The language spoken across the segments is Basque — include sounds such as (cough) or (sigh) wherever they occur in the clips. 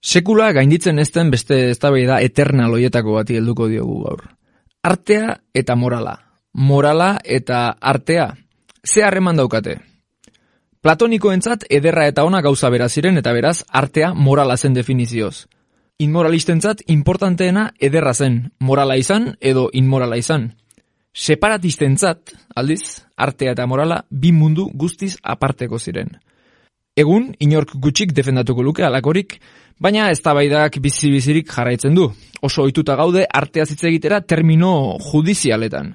Sekula gainditzen ezten beste eztabaida eternal hoietako bati helduko diogu gaur. Artea eta morala. Morala eta artea. Ze harreman daukate? Platonikoentzat ederra eta ona gauza bera ziren eta beraz artea morala zen definizioz. Inmoralistentzat importanteena ederra zen, morala izan edo inmorala izan. Separatistentzat, aldiz, artea eta morala bi mundu guztiz aparteko ziren. Egun, inork gutxik defendatuko luke alakorik, Baina eztabaidak bizi-bizirik jarraitzen du. Oso ohituta gaude artea hitz egitera termino judizialetan.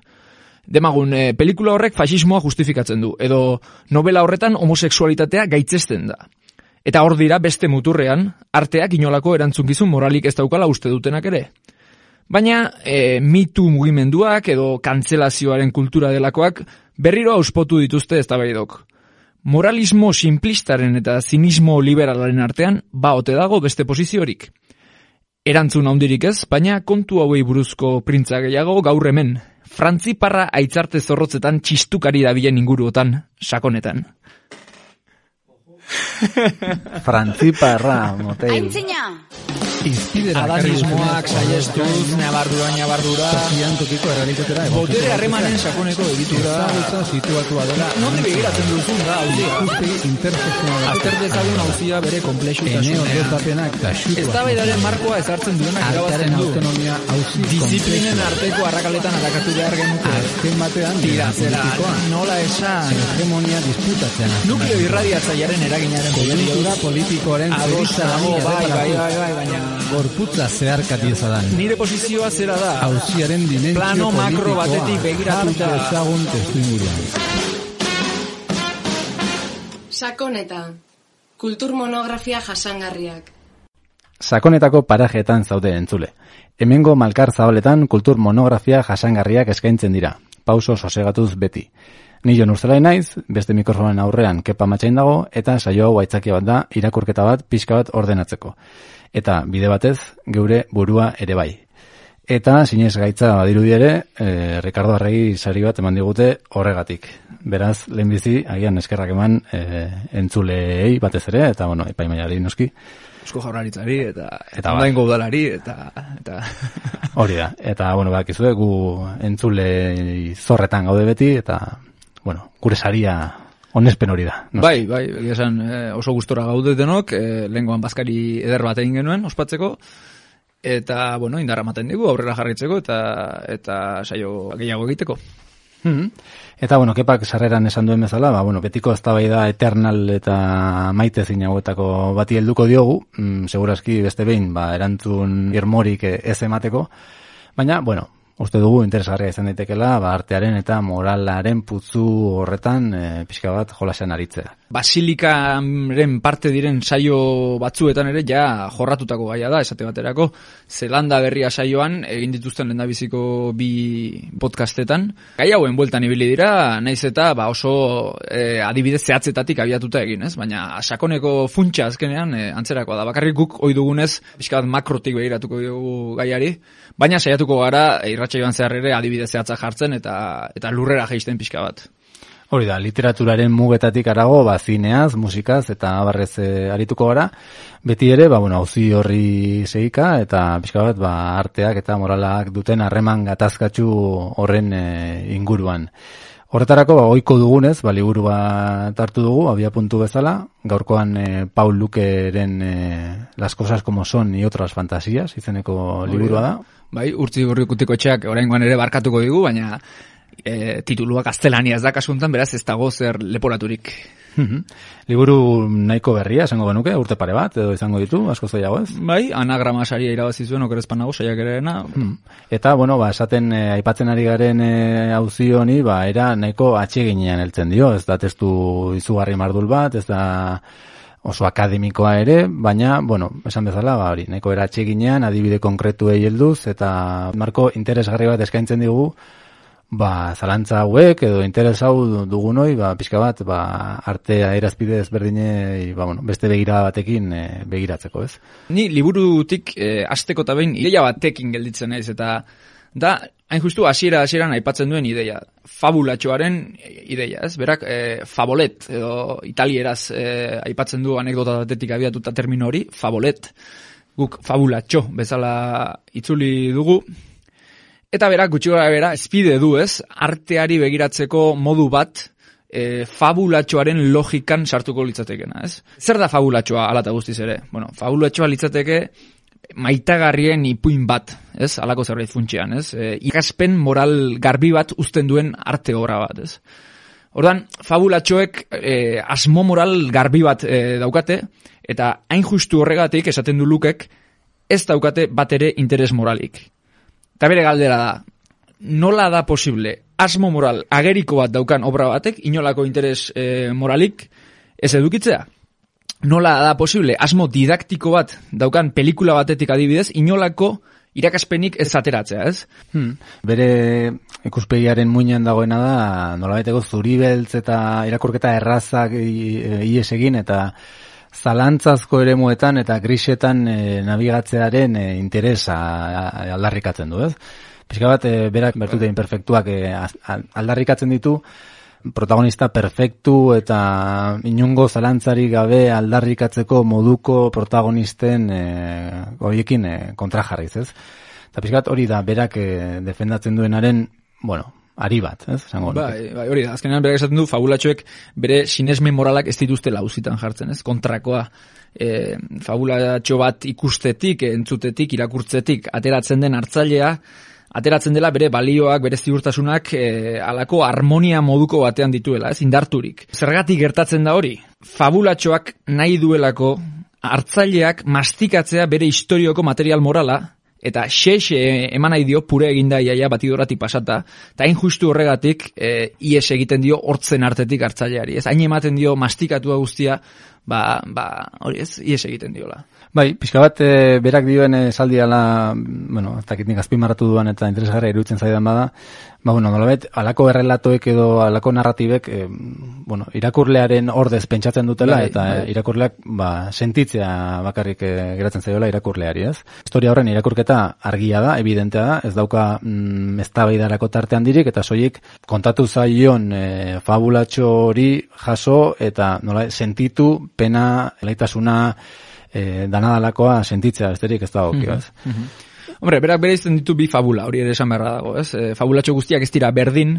Demagun, e, pelikula horrek fasismoa justifikatzen du, edo novela horretan homosexualitatea gaitzesten da. Eta hor dira beste muturrean, arteak inolako erantzunkizun moralik ez daukala uste dutenak ere. Baina, e, mitu mugimenduak edo kantzelazioaren kultura delakoak berriro auspotu dituzte eztabaidok moralismo simplistaren eta zinismo liberalaren artean ba ote dago beste posiziorik. Erantzun handirik ez, baina kontu hauei buruzko printza gehiago gaur hemen. Frantziparra aitzarte zorrotzetan txistukari dabilen inguruotan, sakonetan. (laughs) Frantziparra, motel. Aintzina! Izpidera Adanismoak saiestuz, nabardura, nabardura, Tokian tokiko errealitatera botere harremanen sakoneko egitura. Ezagutza situatua dela Nonde begiratzen duzun da, hauzia? Ikuspegi intersekzionala Azter dezagun hauzia bere Eneo komplexutasunean. gertapenak da xutua Eztabaidaren markoa ezartzen duenak irabazten du. autonomia hauzi Disiplinen arteko arrakaletan atakatu behar genuke. Azken batean Tira, zera, nola esan. Hegemonia da. Nukleo irradiatzaiaren eraginaren Kultura politikoaren Adosa dago, bai, bai, bai, bai, baina... Gorputza zeharkati ezadan. Nire posizioa zera da. Hauziaren dimentsio Plano makro batetik begiratuta. jar dezagun testu inguruan. Sakoneta. Kultur monografia jasangarriak. Sakonetako parajeetan zaude entzule. Hemengo malkar zabaletan kultur monografia jasangarriak eskaintzen dira. Pauso sosegatuz beti. Ni jon ustelai naiz, beste mikrofonen aurrean kepa matxain dago, eta saio hau aitzaki bat da irakurketa bat pixka bat ordenatzeko. Eta bide batez, geure burua ere bai. Eta sinez gaitza badirudi ere, e, Ricardo Arregi sari bat eman digute horregatik. Beraz, lehenbizi, agian eskerrak eman e, entzuleei batez ere, eta bueno, epaimaiari noski, Eusko jaurlaritzari eta Eta ondaingo udalari eta eta Hori da, eta, bueno, bakizue, gu entzule zorretan gaude beti, eta, bueno, gure saria onespen hori da. noski. bai, bai, egia esan eh, oso gustora gaude denok, eh, lehengoan bazkari eder bat egin genuen ospatzeko eta bueno, indarra ematen digu aurrera jarraitzeko eta eta saio gehiago egiteko. Mhm. Eta, bueno, kepak sarreran esan duen bezala, ba, bueno, betiko eztabaida eternal eta maite hauetako bati helduko diogu, mm, segurazki beste behin, ba, erantzun irmorik eh, ez emateko, baina, bueno, uste dugu interesgarria izan daitekela, ba, artearen eta moralaren putzu horretan e, pixka bat jolasean aritzea. Basilikaren parte diren saio batzuetan ere ja jorratutako gaia da, esate baterako. Zelanda berria saioan, egin dituzten lendabiziko bi podcastetan. Gai hauen bueltan ibili dira, naiz eta ba oso e, adibidez zehatzetatik abiatuta egin, ez? Baina sakoneko funtsa azkenean e, antzerakoa da. Bakarrik guk ohi dugunez, pixka bat makrotik begiratuko dugu gaiari. Baina saiatuko gara e, irratsaioan zehar ere adibidez zehatza jartzen eta eta lurrera jaisten pixka bat. Hori da, literaturaren mugetatik arago, ba, zineaz, musikaz, eta abarrez e, arituko gara. Beti ere, ba, bueno, hauzi horri segika, eta pixka bat, ba, arteak eta moralak duten harreman gatazkatsu horren e, inguruan. Horretarako, ba, oiko dugunez, ba, liburu bat hartu dugu, abia puntu bezala, gaurkoan e, Paul Lukeren e, Las cosas como son y otras fantasías, izeneko liburua da. Bai, urtzi gorrikutiko etxeak oraingoan ere barkatuko digu, baina e, titulua gaztelania ez da kasuntan, beraz ez dago zer leporaturik. Mhm. Liburu nahiko berria, esango genuke, urte pare bat, edo izango ditu, asko zailago ez? Bai, anagrama saria irabazi zuen okerezpan nago saiakerena. Hmm. Eta, bueno, ba, esaten e, aipatzen ari garen e, auzi honi, ba, era nahiko atseginean heltzen dio, ez da testu izugarri mardul bat, ez da oso akademikoa ere, baina, bueno, esan bezala, ba, hori, nahiko era atseginean, adibide konkretuei helduz, eta marko interesgarri bat eskaintzen digu, ba, zalantza hauek edo interes hau dugunoi, ba, pixka bat, ba, artea erazpide ezberdinei, ba, bueno, beste begira batekin e, begiratzeko, ez? Ni liburutik e, asteko eta behin ideia batekin gelditzen naiz eta da, hain justu hasiera hasieran aipatzen duen ideia, fabulatxoaren ideia, ez? Berak, e, fabolet, edo italieraz e, aipatzen du anekdota batetik abiatuta termino hori, fabolet. guk fabulatxo bezala itzuli dugu. Eta berak gutxi gara bera, espide du ez, arteari begiratzeko modu bat, e, fabulatxoaren logikan sartuko litzatekena, ez? Zer da fabulatxoa alata guztiz ere? Bueno, fabulatxoa litzateke maitagarrien ipuin bat, ez? Alako zerbait funtxean, ez? E, ikaspen moral garbi bat uzten duen arte obra bat, ez? Ordan, fabulatxoek e, asmo moral garbi bat e, daukate, eta hain justu horregatik esaten du lukek, ez daukate bat ere interes moralik. Eta bere galdera da, nola da posible asmo moral ageriko bat daukan obra batek, inolako interes e, moralik, ez edukitzea? Nola da posible asmo didaktiko bat daukan pelikula batetik adibidez, inolako irakaspenik ez ateratzea, ez? Hmm. Bere ikuspegiaren muinean dagoena da, nola baiteko zuri beltz eta irakurketa errazak ies egin eta zalantzazko eremuetan eta grisetan e, nabigatzearen e, interesa a- aldarrikatzen du, ez? Pixka bat, e, berak bertute imperfektuak e, aldarrikatzen ditu, protagonista perfektu eta inungo zalantzarik gabe aldarrikatzeko moduko protagonisten e, horiekin e, kontra jarriz, ez? Eta pixkat hori da berak e, defendatzen duenaren, bueno, ari bat, ez? Nuke. Bai, bai, hori azkenean berak esaten du fabulatxoek bere sinesme moralak ez dituzte lauzitan jartzen, ez? Kontrakoa, e, fabulatxo bat ikustetik, entzutetik, irakurtzetik, ateratzen den hartzailea, ateratzen dela bere balioak, bere ziurtasunak e, alako harmonia moduko batean dituela, ez indarturik. Zergatik gertatzen da hori? Fabulatxoak nahi duelako hartzaileak mastikatzea bere historioko material morala, eta xexe eman nahi dio pure eginda iaia batidoratik pasata, eta hain justu horregatik e, ies egiten dio hortzen artetik hartzaileari. Ez hain ematen dio mastikatua guztia, ba, ba hori ez, ies egiten diola. Bai, pixka bat e, berak dioen esaldi ala, bueno, ez dakit nik azpimarratu duan eta interesgarra iruditzen zaidan bada, ba, bueno, nolabait, alako errelatoek edo alako narratibek, e, bueno, irakurlearen ordez pentsatzen dutela, Bai, eta bai. irakurleak, ba, sentitzea bakarrik e, geratzen zaiola irakurleari, ez? Historia horren irakurketa argia da, evidentea da, ez dauka mm, eztabaidarako tarte handirik, eta soilik kontatu zaion e, fabulatxo hori jaso, eta nola, sentitu, pena, laitasuna, e, danadalakoa sentitzea, besterik ez da okio, ez? Hombre, berak bere izten ditu bi fabula, hori ere esan beharra dago, ez? E, fabulatxo guztiak ez dira berdin,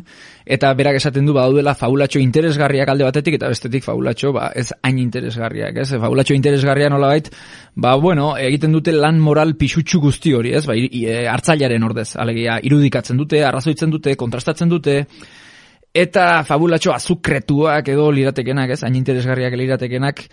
eta berak esaten du badaudela fabulatxo interesgarriak alde batetik, eta bestetik fabulatxo, ba, ez hain interesgarriak, ez? Fabulatxo interesgarria nolabait, ba, bueno, egiten dute lan moral pixutxu guzti hori, ez? Ba, e, hartzailaren ordez, alegia, irudikatzen dute, arrazoitzen dute, kontrastatzen dute, eta fabulatxo azukretuak edo liratekenak, ez? Hain interesgarriak liratekenak,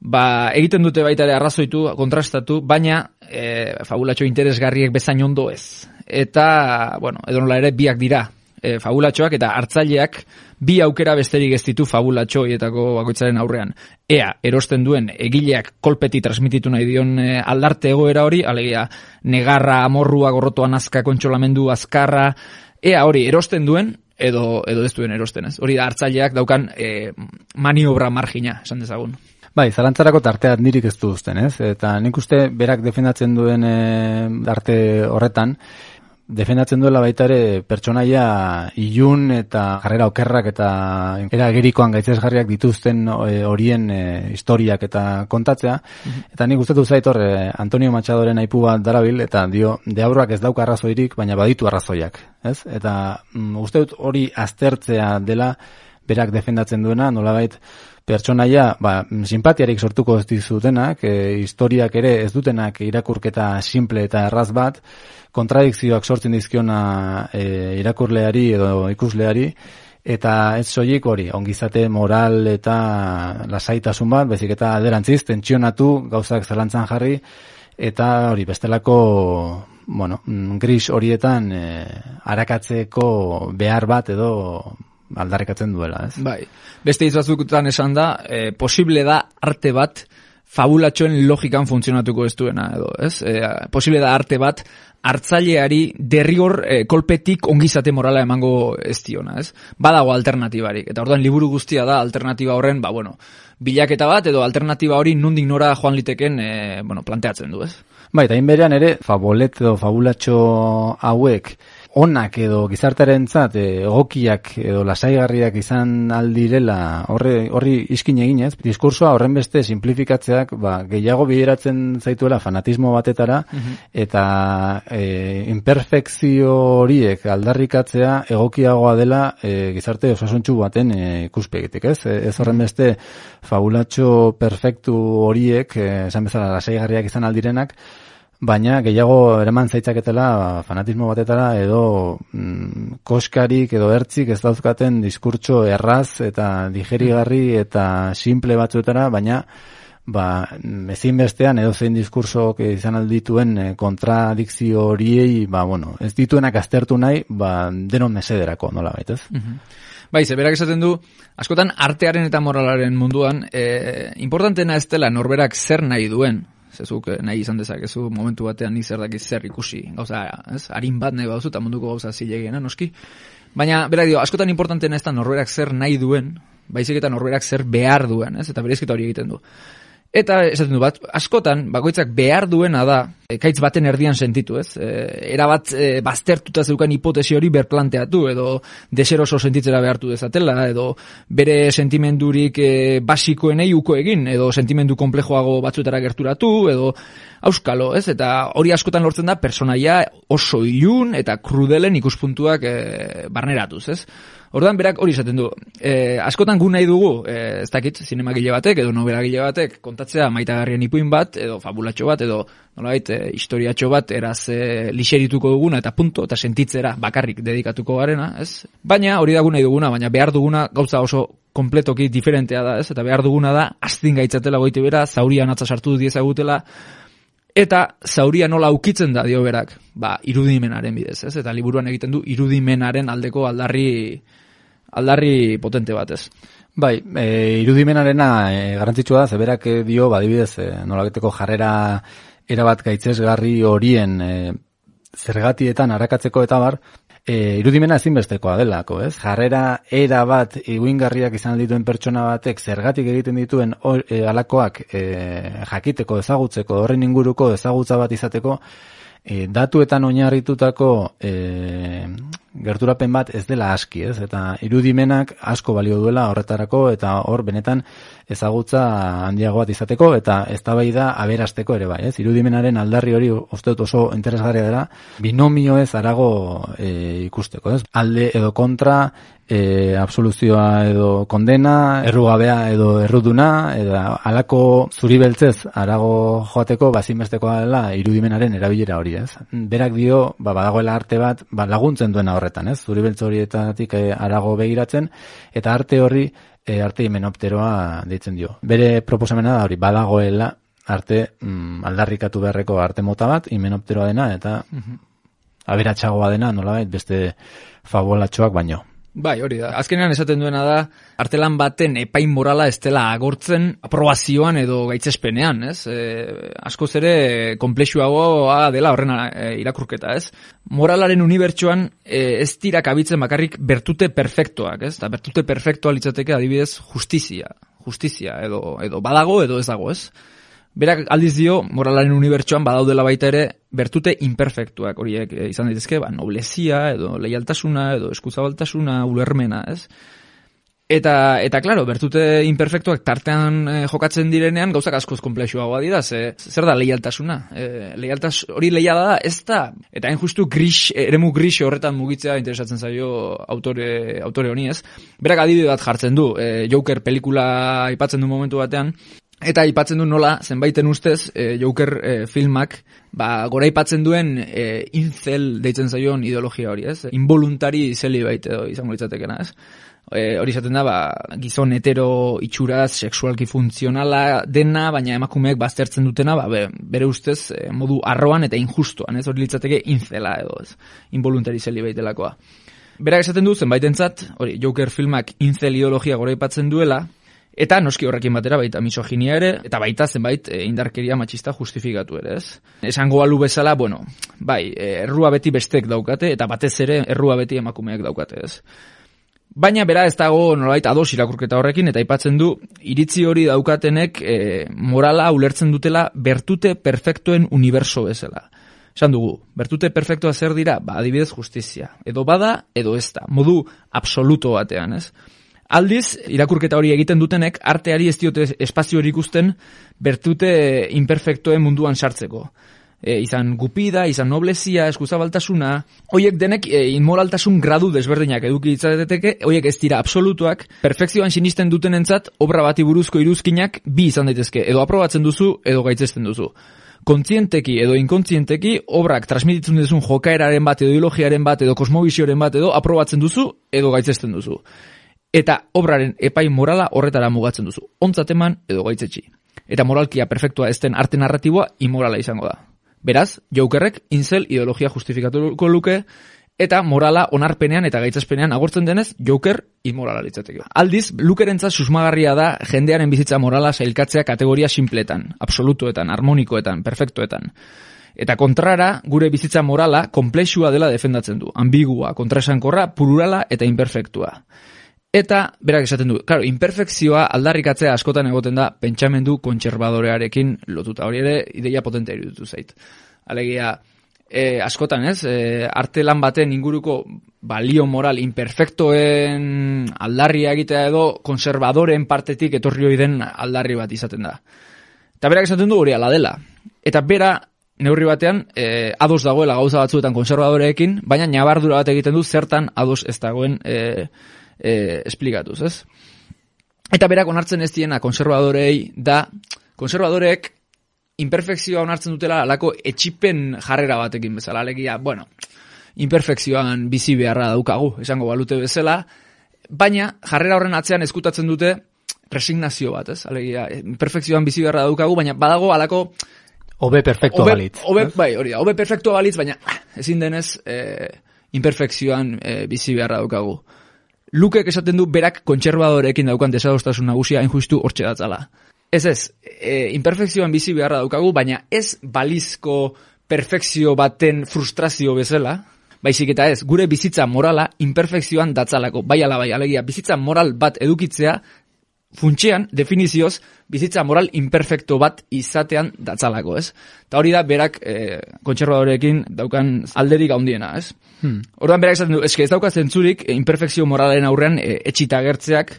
ba, egiten dute baita ere arrazoitu, kontrastatu, baina e, fabulatxo interesgarriek bezain ondo ez. Eta, bueno, edo nola ere biak dira e, fabulatxoak eta hartzaileak bi aukera besterik ez ditu fabulatxo hietako bakoitzaren aurrean. Ea, erosten duen egileak kolpeti transmititu nahi dion e, aldarte egoera hori, alegia negarra, amorrua, gorrotoa nazka, kontsolamendu, azkarra, ea hori erosten duen, edo, edo ez duen erosten ez. Hori da hartzaileak daukan e, maniobra margina, esan dezagun. Bai, zalantzarako tartea nirik ez du uzten, ez? Eta nik uste berak defendatzen duen e, arte horretan, defendatzen duela baita ere pertsonaia ilun eta jarrera okerrak eta era gerikoan gaitzesgarriak dituzten e, horien e, historiak eta kontatzea. Eta nik gustatu zait hor e, Antonio Machadoren aipu bat darabil eta dio deabroak ez dauka arrazoirik, baina baditu arrazoiak, ez? Eta mm, uste dut hori aztertzea dela berak defendatzen duena, nolabait pertsonaia, ba, simpatiarik sortuko ez dizutenak, e, historiak ere ez dutenak irakurketa simple eta erraz bat, kontradikzioak sortzen dizkiona e, irakurleari edo ikusleari, eta ez soilik hori, ongizate moral eta lasaitasun bat, bezik eta alderantziz, tentsionatu, gauzak zelantzan jarri, eta hori bestelako bueno, mm, gris horietan e, arakatzeko behar bat edo aldarrikatzen duela, ez? Bai, beste izbazukutan esan da, e, posible da arte bat fabulatxoen logikan funtzionatuko ez duena, edo, ez? E, posible da arte bat hartzaileari derrigor e, kolpetik ongizate morala emango ez diona, ez? Badago alternatibarik, eta orduan liburu guztia da alternatiba horren, ba, bueno, bilaketa bat edo alternatiba hori nundik nora joan liteken, e, bueno, planteatzen du, ez? Bai, eta berean ere, fabolet edo fabulatxo hauek onak edo gizartearentzat eh, egokiak edo lasaigarriak izan aldirela horre, horri iskin eginez, diskursoa horren beste simplifikatzeak ba, gehiago bideratzen zaituela fanatismo batetara eta e, imperfekzio horiek aldarrikatzea egokiagoa dela e, gizarte osasuntxu baten e, ikuspegitik, ez? Ez horren beste fabulatxo perfektu horiek, e, esan bezala lasaigarriak izan aldirenak, baina gehiago eraman zaitzaketela fanatismo batetara edo mm, koskarik edo ertzik ez dauzkaten diskurtso erraz eta digerigarri eta simple batzuetara, baina ba, ezinbestean edo zein diskursok izan aldituen eh, kontradikzio horiei, ba, bueno, ez dituenak aztertu nahi, ba, denon mesederako, nola baitez. Bai, ze berak esaten du, askotan artearen eta moralaren munduan, e, importantena ez dela norberak zer nahi duen, zezuk eh, nahi izan dezakezu momentu batean nik zer dakiz zer ikusi, gauza, ez, harin bat nahi bauzu, eta munduko gauza zilegiena, noski. Baina, berak dio, askotan importantena ez da norberak zer nahi duen, baizik eta norberak zer behar duen, ez, eta berezketa hori egiten du. Eta esaten du bat, askotan, bakoitzak behar duena da, ekaitz baten erdian sentitu, ez? E, erabat e, baztertuta zeukan hipotesi hori berplanteatu, edo deseroso sentitzera behartu dezatela, edo bere sentimendurik e, basikoenei uko egin, edo sentimendu komplejoago batzuetara gerturatu, edo auskalo, ez? Eta hori askotan lortzen da personaia oso ilun eta krudelen ikuspuntuak e, barneratuz, ez? Ordan berak hori esaten du. E, askotan gu nahi dugu, e, ez dakit, zinemagile batek edo novelagile batek kontatzea maitagarrien ipuin bat edo fabulatxo bat edo nolabait e, historiatxo bat eraz e, liserituko duguna eta punto eta sentitzera bakarrik dedikatuko garena, ez? Baina hori da gu nahi duguna, baina behar duguna gauza oso kompletoki diferentea da, ez? Eta behar duguna da astin gaitzatela goite bera, zaurian atza sartu diezagutela, Eta zauria nola ukitzen da dio berak, ba, irudimenaren bidez, ez? Eta liburuan egiten du irudimenaren aldeko aldarri aldarri potente bat, ez? Bai, e, irudimenarena e, garantzitsua da, zeberak e, dio, badibidez, e, nolabeteko jarrera erabat gaitzesgarri horien e, zergatietan arakatzeko eta bar, e, irudimena ezinbestekoa delako, ez? Jarrera era bat iguingarriak izan dituen pertsona batek zergatik egiten dituen or, e, alakoak e, jakiteko, ezagutzeko, horren inguruko ezagutza bat izateko, e, datuetan oinarritutako e, gerturapen bat ez dela aski, ez? Eta irudimenak asko balio duela horretarako eta hor benetan ezagutza handiago bat izateko eta eztabaida aberasteko ere bai, ez? Irudimenaren aldarri hori uste oso interesgarria dela binomio ez arago e, ikusteko, ez? Alde edo kontra e, absoluzioa edo kondena, errugabea edo erruduna, eta alako zuri beltzez arago joateko bazinbestekoa dela irudimenaren erabilera hori, ez? Berak dio, ba, badagoela arte bat, ba, laguntzen duena horretan, ez? Zuri beltz horietatik e, arago begiratzen, eta arte horri, e, arte himenopteroa deitzen dio. Bere proposamena da hori, badagoela arte mm, aldarrikatu beharreko arte mota bat, himenopteroa dena, eta aberatsagoa dena, nolabait, beste fabulatxoak baino. Bai, hori da. Azkenean esaten duena da, artelan baten epain morala ez dela agortzen aprobazioan edo gaitzespenean, ez? E, askoz ere komplexuagoa dela horren e, irakurketa, ez? Moralaren unibertsuan e, ez dira kabitzen bakarrik bertute perfektoak, ez? Ta bertute perfektoa litzateke adibidez justizia, justizia edo edo badago edo ez dago, ez? Berak aldiz dio, moralaren unibertsuan badaudela baita ere, bertute imperfektuak horiek e, izan daitezke, ba, noblezia, edo leialtasuna, edo eskuzabaltasuna, ulermena, ez? Eta, eta claro, bertute imperfektuak tartean e, jokatzen direnean, gauzak askoz komplexuagoa dira, ze, zer da leialtasuna? E, leialtas, hori leia da, ez da, eta hain justu gris, eremu gris horretan mugitzea interesatzen zaio autore, autore honi ez. Berak adibide bat jartzen du, e, Joker pelikula aipatzen du momentu batean, Eta aipatzen du nola, zenbaiten ustez, e, Joker e, filmak, ba, gora aipatzen duen e, incel deitzen zaion ideologia hori, ez? Involuntari zeli edo izango litzatekena, ez? E, hori izaten da, ba, gizon hetero itxuraz, sexualki funtzionala dena, baina emakumeek baztertzen dutena, ba, be, bere ustez, e, modu arroan eta injustuan, ez? Hori litzateke incela edo, ez? Involuntari zeli baitelakoa. Berak esaten du, zenbaitentzat, hori, Joker filmak incel ideologia gora aipatzen duela, Eta noski horrekin batera baita misoginia ere, eta baita zenbait e, indarkeria matxista justifikatu ere, ez? Esango alu bezala, bueno, bai, e, errua beti bestek daukate, eta batez ere errua beti emakumeak daukate, ez? Baina bera ez dago nolabait ados irakurketa horrekin, eta aipatzen du, iritzi hori daukatenek e, morala ulertzen dutela bertute perfektuen uniberso bezala. Esan dugu, bertute perfektua zer dira, ba, adibidez justizia. Edo bada, edo ez da. Modu absoluto batean, ez? Aldiz, irakurketa hori egiten dutenek, arteari ez diote espazio hori ikusten bertute imperfektoen munduan sartzeko. E, izan gupida, izan noblezia, eskuzabaltasuna, hoiek denek e, inmoraltasun gradu desberdinak eduki ditzateke, hoiek ez dira absolutuak, perfekzioan sinisten dutenentzat obra bati buruzko iruzkinak bi izan daitezke, edo aprobatzen duzu, edo gaitzesten duzu kontzienteki edo inkontzienteki obrak transmititzen duzun jokaeraren bat edo ideologiaren bat edo kosmovisioaren bat edo aprobatzen duzu edo gaitzesten duzu. Eta obraren epai morala horretara mugatzen duzu. Ontzat eman edo gaitzetxi. Eta moralkia perfektua ez den arte narratiboa imorala izango da. Beraz, Jokerrek incel ideologia justifikatuko luke eta morala onarpenean eta gaitzespenean agortzen denez Joker inmorala litzateke. Aldiz, Lukerentza susmagarria da jendearen bizitza morala sailkatzea kategoria simpletan, absolutuetan, harmonikoetan, perfektuetan. Eta kontrara, gure bizitza morala komplexua dela defendatzen du, ambigua, kontrasankorra, pururala eta imperfektua. Eta, berak esaten du, claro, imperfekzioa aldarrikatzea askotan egoten da pentsamendu kontserbadorearekin lotuta. Hori ere, ideia potentea iruditu zait. Alegia, e, askotan, ez? E, arte lan baten inguruko balio moral imperfektoen aldarria egitea edo konservadoren partetik etorri hori den aldarri bat izaten da. Eta berak esaten du hori ala dela. Eta bera, neurri batean, e, ados dagoela gauza batzuetan konservadoreekin, baina nabardura bat egiten du zertan ados ez dagoen e, e, esplikatuz, ez? Eta berak onartzen ez diena konservadorei da, konservadoreek imperfekzioa onartzen dutela alako etxipen jarrera batekin bezala. Alegia, bueno, imperfekzioan bizi beharra daukagu, esango balute bezala, baina jarrera horren atzean eskutatzen dute resignazio bat, ez? Alegia, imperfekzioan bizi beharra daukagu, baina badago alako... Obe perfektu balitz. Obe, bai, hori da, obe perfektu balitz, baina ezin denez eh, imperfekzioan eh, bizi beharra daukagu. Lukek esaten du berak kontserbadorekin daukan desadostasun nagusia injustu hortxe datzala. Ez ez, e, imperfekzioan bizi beharra daukagu, baina ez balizko perfekzio baten frustrazio bezala, baizik eta ez, gure bizitza morala imperfekzioan datzalako, bai ala bai, alegia, bizitza moral bat edukitzea, funtxean, definizioz, bizitza moral imperfekto bat izatean datzalako, ez? Ta hori da, berak e, kontserbadorekin daukan alderik handiena, ez? Hmm. Orduan berak esaten du, eske ez dauka zentzurik, e, imperfekzio moralen aurrean e, etxita gertzeak,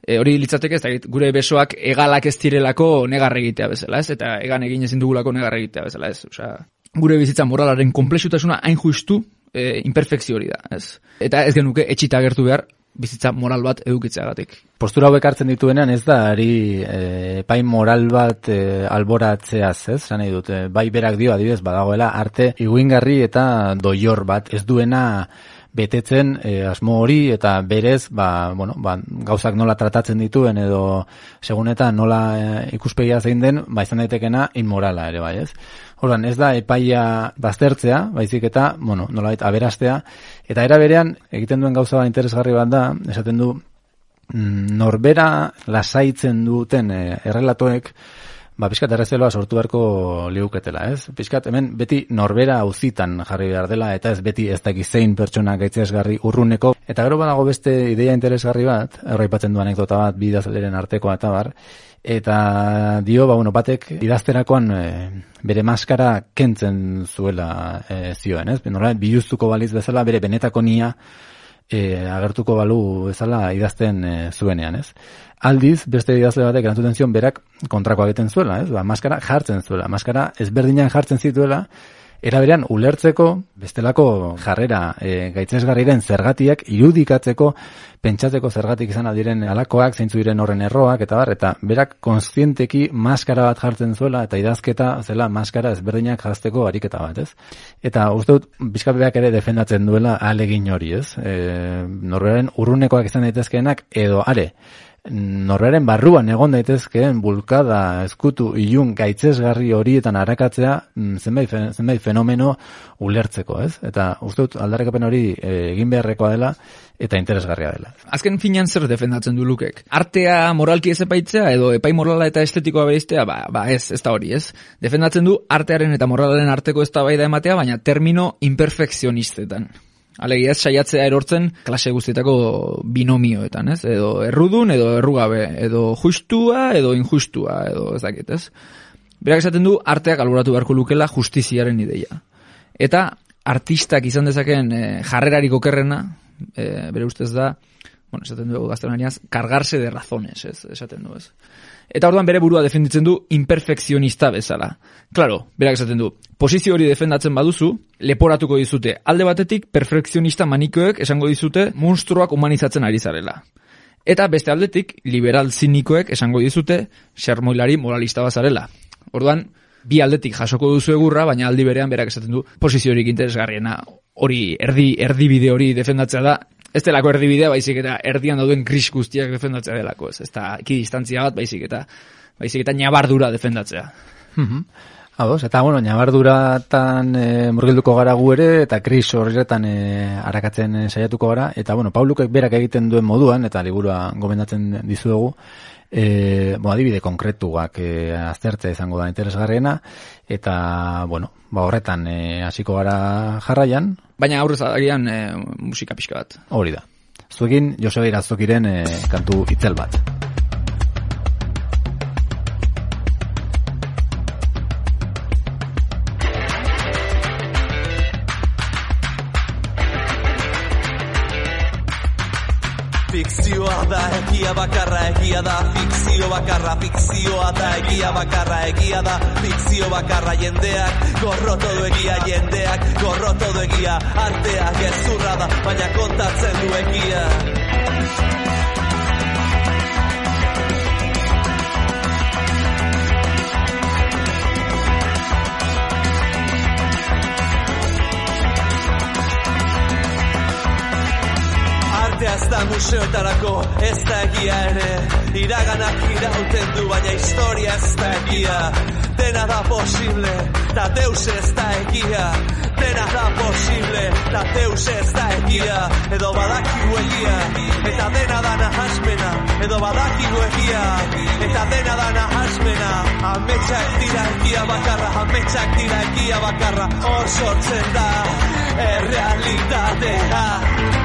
e, hori litzateke ez da, gure besoak egalak ez direlako negar egitea bezala, ez? Eta egan egin ezin dugulako negar egitea bezala, ez? Osea, gure bizitza moralaren komplexutasuna hain justu e, imperfekzio hori da, ez? Eta ez genuke etxita gertu behar bizitza moral bat edukitzeagatik. Postura hauek hartzen dituenean ez da ari e, pai moral bat e, alboratzeaz, ez? Zan dut, e, bai berak dio adibidez badagoela arte iguingarri eta doior bat ez duena betetzen e, asmo hori eta berez ba, bueno, ba, gauzak nola tratatzen dituen edo segunetan nola e, ikuspegia zein den ba izan daitekena inmorala ere bai ez? Ordan ez da epaia baztertzea baizik eta bueno nolabait aberastea. Eta era berean egiten duen gauza interesgarri bat da esaten du mm, norbera lasaitzen duten e, errelatoek ba, pizkat errezeloa sortu beharko liuketela, ez? Pizkat hemen beti norbera auzitan jarri behar dela, eta ez beti ez dakiz zein pertsona gaitzesgarri urruneko. Eta gero badago beste ideia interesgarri bat, erraipatzen du anekdota bat, bidazaleren artekoa eta bar, eta dio, ba, bueno, batek idazterakoan e, bere maskara kentzen zuela e, zioen, ez? Norbera, biluztuko baliz bezala, bere benetako nia, e, agertuko balu bezala idazten e, zuenean, ez? Aldiz, beste idazle batek erantzuten zion berak kontrakoa egiten zuela, ez? Ba, maskara jartzen zuela, maskara ezberdinak jartzen zituela, Era ulertzeko, bestelako jarrera e, gaitzesgarriren zergatiak irudikatzeko, pentsatzeko zergatik izan diren alakoak, zeintzu diren horren erroak, eta bar, eta berak konstienteki maskara bat jartzen zuela, eta idazketa zela maskara ezberdinak jazteko ariketa bat, ez? Eta uste dut, bizkapeak ere defendatzen duela alegin hori, ez? E, Norberaren urrunekoak izan daitezkeenak, edo are, norraren barruan egon daitezkeen bulkada eskutu ilun gaitzesgarri horietan arakatzea mm, zenbait, zenbait fenomeno ulertzeko, ez? Eta uste dut aldarrekapen hori eh, egin beharrekoa dela eta interesgarria dela. Azken finan zer defendatzen du lukek? Artea moralki ez epaitzea edo epai morala eta estetikoa beiztea? Ba, ba ez, ez da hori, ez? Defendatzen du artearen eta moralaren arteko ez da ematea, baina termino imperfekzionistetan. Alegia ez saiatzea erortzen klase guztietako binomioetan, ez? Edo errudun, edo errugabe, edo justua, edo injustua, edo ez dakit, ez? Berak esaten du, arteak alboratu beharko lukela justiziaren ideia. Eta artistak izan dezakeen e, jarrerarik okerrena, e, bere ustez da, bueno, esaten dugu gaztelaniaz, kargarse de razones, ez, esaten du, ez. Eta orduan bere burua defenditzen du imperfekzionista bezala. Claro, berak esaten du, posizio hori defendatzen baduzu, leporatuko dizute. Alde batetik, perfekzionista manikoek esango dizute monstruak humanizatzen ari zarela. Eta beste aldetik, liberal zinikoek esango dizute xermoilari moralista bazarela. Orduan, bi aldetik jasoko duzu egurra, baina aldi berean berak esaten du posiziorik interesgarriena hori erdi erdibide hori defendatzea da ez delako erdibidea baizik eta erdian dauden kris guztiak defendatzea delako ez, ez da distantzia bat baizik eta baizik eta nabardura defendatzea. Mhm. Ados, eta bueno, nabarduratan e, murgilduko gara gu ere, eta kris horretan e, arakatzen e, saiatuko gara, eta bueno, Paulukek berak egiten duen moduan, eta liburua gomendatzen dizuegu, e, bo, adibide konkretuak e, aztertze izango da interesgarriena, eta bueno, ba horretan e, hasiko gara jarraian, baina aurrez agian e, musika pixka bat hori da. Zuekin, Joseba Irazokiren e, kantu itzel bat. Fikzioa da egia bakarra egia da Fikzio bakarra fikzioa da egia bakarra egia da Fikzio bakarra jendeak gorroto du egia jendeak gorroto du egia artea gezurra da baina kontatzen du egia Artea ez da museoetarako, ez da egia ere. Iraganak irauten du, baina historia ez da egia. Dena da posible, ta deus ez da egia. Dena da posible, ta deus ez da egia. Edo badakigu egia, eta dena da nahasmena. Edo badakigu egia, eta dena da nahasmena. Ametsak dira egia bakarra, ametsak dira egia bakarra. Hor sortzen da, errealitatea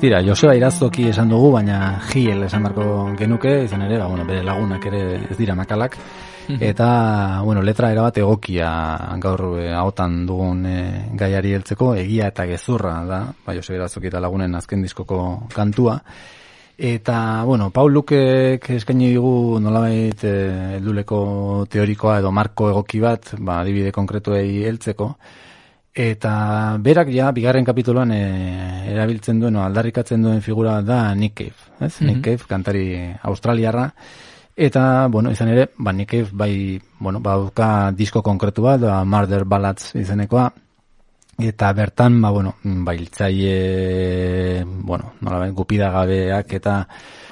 Tira, Joseba Irazoki esan dugu, baina Giel esan barko genuke, izan ere, ba, bueno, bere lagunak ere ez dira makalak, eta, bueno, letra erabat egokia gaur e, ahotan dugun e, gaiari heltzeko, egia eta gezurra da, ba, Joseba Irazoki eta lagunen azken diskoko kantua, Eta, bueno, Paulukek eskaini digu nolabait eh, helduleko teorikoa edo marko egoki bat, ba, adibide konkretuei heltzeko. Eta berak ja, bigarren kapituloan e, erabiltzen duen, o, aldarrikatzen duen figura da Nick Cave, ez? Nick Cave, kantari australiarra. Eta, bueno, izan ere, ba, Nick Cave bai, bueno, ba, disko konkretu bat, da Murder Ballads izenekoa, eta bertan, ba, bueno, bailtzaile, bueno, nola gupida gabeak eta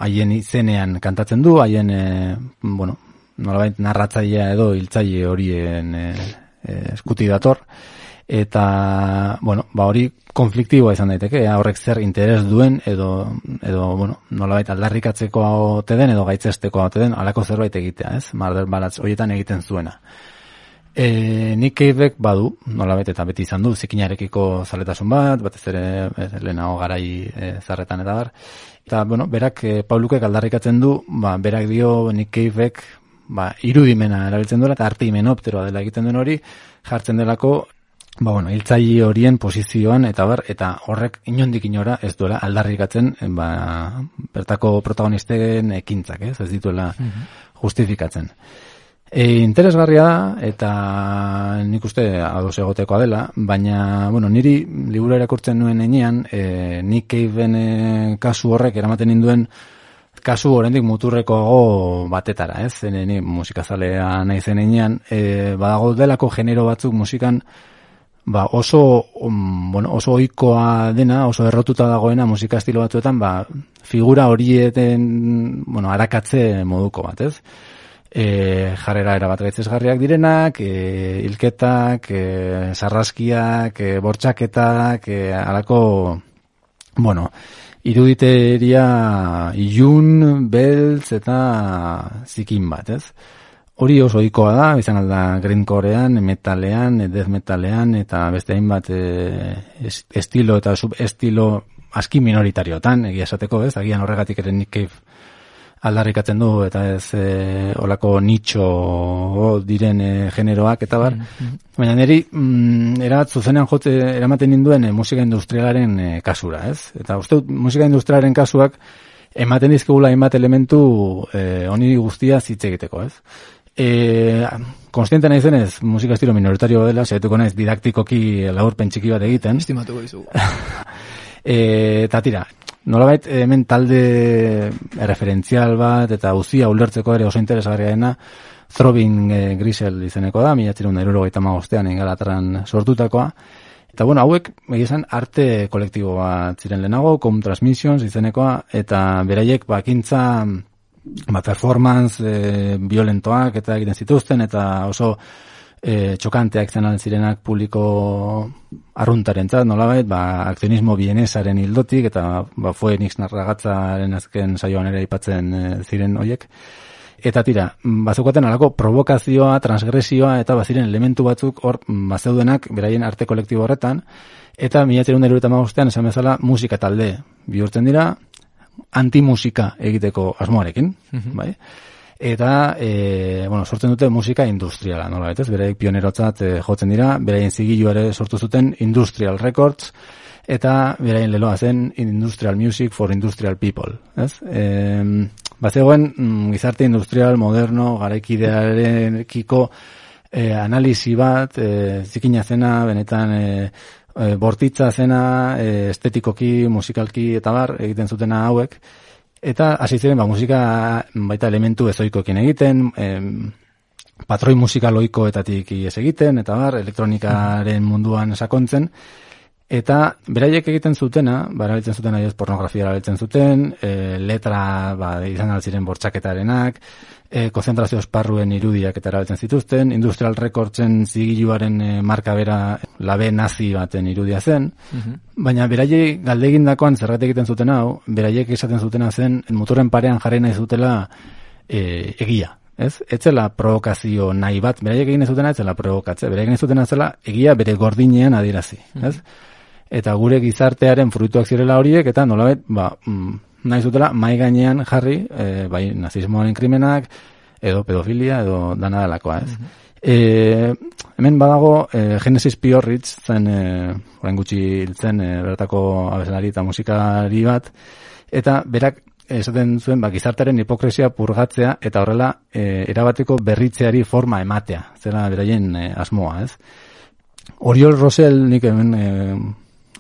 haien izenean kantatzen du, haien, e, bueno, nola narratzailea edo hiltzaile horien e, e, eskuti dator, eta, bueno, ba, hori konfliktiboa izan daiteke, horrek zer interes duen edo, edo bueno, nola aldarrikatzeko ote den edo gaitzesteko ote den, alako zerbait egitea, ez? Marder balatz horietan egiten zuena. E, nik keibek badu, nola eta beti izan du, zikinarekiko zaletasun bat, batez ere e, lehenago garai e, zarretan eta bar. Eta, bueno, berak, e, Paulukek aldarrikatzen du, ba, berak dio nik keibek, ba, irudimena erabiltzen duela, eta arte imenopteroa dela egiten duen hori, jartzen delako, ba, bueno, hiltzaile horien posizioan, eta bar, eta horrek inondik inora ez duela aldarrikatzen, ba, bertako protagonisten ekintzak, ez, ez dituela mhm. justifikatzen. E, interesgarria da, eta nik uste ados egotekoa dela, baina, bueno, niri liburu erakurtzen nuen enean, e, nik keiben e, kasu horrek eramaten induen kasu oraindik muturreko batetara, ez? Ni musikazalea nahi zen enean, e, badago delako genero batzuk musikan, ba oso, um, bueno, oso oikoa dena, oso errotuta dagoena musika estilo batzuetan, ba, figura horieten, bueno, arakatze moduko bat, ez? e, jarrera erabat gaitzesgarriak direnak, e, ilketak, e, sarraskiak, e, bortxaketak, e, alako, bueno, iruditeria ilun, beltz eta zikin bat, ez? Hori oso ohikoa da, izan alda greencorean, metalean, death metalean, eta beste hainbat e, estilo eta subestilo aski minoritariotan, egia esateko, ez? Agian horregatik ere Nick Cave aldarrikatzen du eta ez e, olako nitxo diren e, generoak eta bar. Mm Baina niri mm, erabat zuzenean jote eramaten ninduen e, musika industrialaren e, kasura, ez? Eta uste musika industrialaren kasuak ematen dizkegula hainbat elementu e, honi guztia hitz egiteko, ez? E, konstiente nahi zenez, musika estilo minoritario dela, zaituko naiz didaktikoki laurpen txiki bat egiten. Estimatuko izu. (laughs) e, eta tira, nolabait hemen talde referentzial bat eta uzia ulertzeko ere oso interesgarria dena Throbin e, Grisel izeneko da, mila txirun eruro gaita magostean ingalatran sortutakoa. Eta bueno, hauek, egizan, arte kolektibo bat ziren lehenago, Com Transmissions izenekoa, eta beraiek bakintza ba, performance e, violentoak eta egiten zituzten, eta oso e, txokanteak zen zirenak publiko arruntaren zat, nolabait, ba, akzionismo bienesaren hildotik, eta ba, foe nix narragatzaren azken saioan ere ipatzen e, ziren hoiek. Eta tira, bazukaten alako provokazioa, transgresioa, eta baziren elementu batzuk hor bazeudenak beraien arte kolektibo horretan, eta mila txerun esan bezala musika talde bihurtzen dira, antimusika egiteko asmoarekin, mhm. bai? eta e, bueno, sortzen dute musika industriala, nola ez? Bereik pionerotzat e, jotzen dira, beraien zigilu ere sortu zuten Industrial Records eta beraien leloa zen Industrial Music for Industrial People, ez? E, Bazegoen mm, gizarte industrial moderno garaikidearekiko e, analisi bat, e, zikina zena, benetan e, e, bortitza zena, e, estetikoki, musikalki eta bar, egiten zutena hauek, Eta hasi ziren ba, musika baita elementu ezoikoekin egiten, em, patroi musika loikoetatik ez egiten, eta bar, elektronikaren munduan sakontzen. Eta beraiek egiten zutena, ba, erabiltzen zuten ez pornografia erabiltzen zuten, e, letra ba, izan altziren bortxaketarenak, e, konzentrazio esparruen irudiak eta erabiltzen zituzten, Industrial Recordsen zigiluaren e, marka bera labe nazi baten irudia zen, mhm. baina beraiek galdegin dakoan zerrate egiten zuten hau, beraiek esaten zutena zen, motoren parean jarri nahi zutela e, egia. Ez? Etzela provokazio nahi bat, beraiek egin ez zutena etzela provokatze, beraiek egin zutena zela egia bere gordinean adirazi. Ez? Mhm. Eta gure gizartearen fruituak zirela horiek, eta nolabet, ba, mm, nahi zutela mai gainean jarri, e, bai nazismoaren krimenak, edo pedofilia, edo dana delakoa, ez. Mm hemen badago, e, Genesis Piorritz, zen, e, orain gutxi hiltzen, e, bertako abeslari eta musikari bat, eta berak esaten zuen ba, gizartaren hipokresia purgatzea eta horrela e, erabateko berritzeari forma ematea, zera beraien e, asmoa, ez? Oriol Rosel nik hemen e,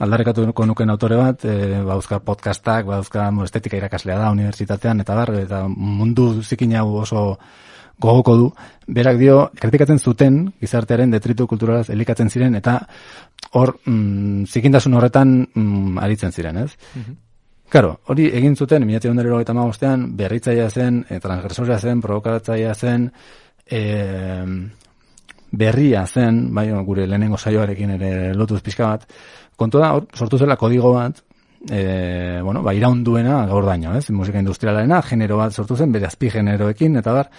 aldarrekatuko nuken autore bat, e, bauzka podcastak, bauzka estetika irakaslea da unibertsitatean, eta bar, eta mundu zikin hau oso gogoko du, berak dio, kritikatzen zuten gizartearen detritu kulturalaz elikatzen ziren, eta hor, mm, zikintasun horretan mm, aritzen ziren, ez? Karo, hori egin zuten, minatzen eta magostean, berritzaia zen, e, transgresoria zen, provokatzaia zen, e, berria zen, bai, gure lehenengo saioarekin ere lotuz pixka bat, kontu da, hor, sortu zela kodigo bat, e, bueno, ba, iraunduena gaur daño, ez? Musika industrialarena, genero bat sortu zen, bere azpi generoekin, eta bar,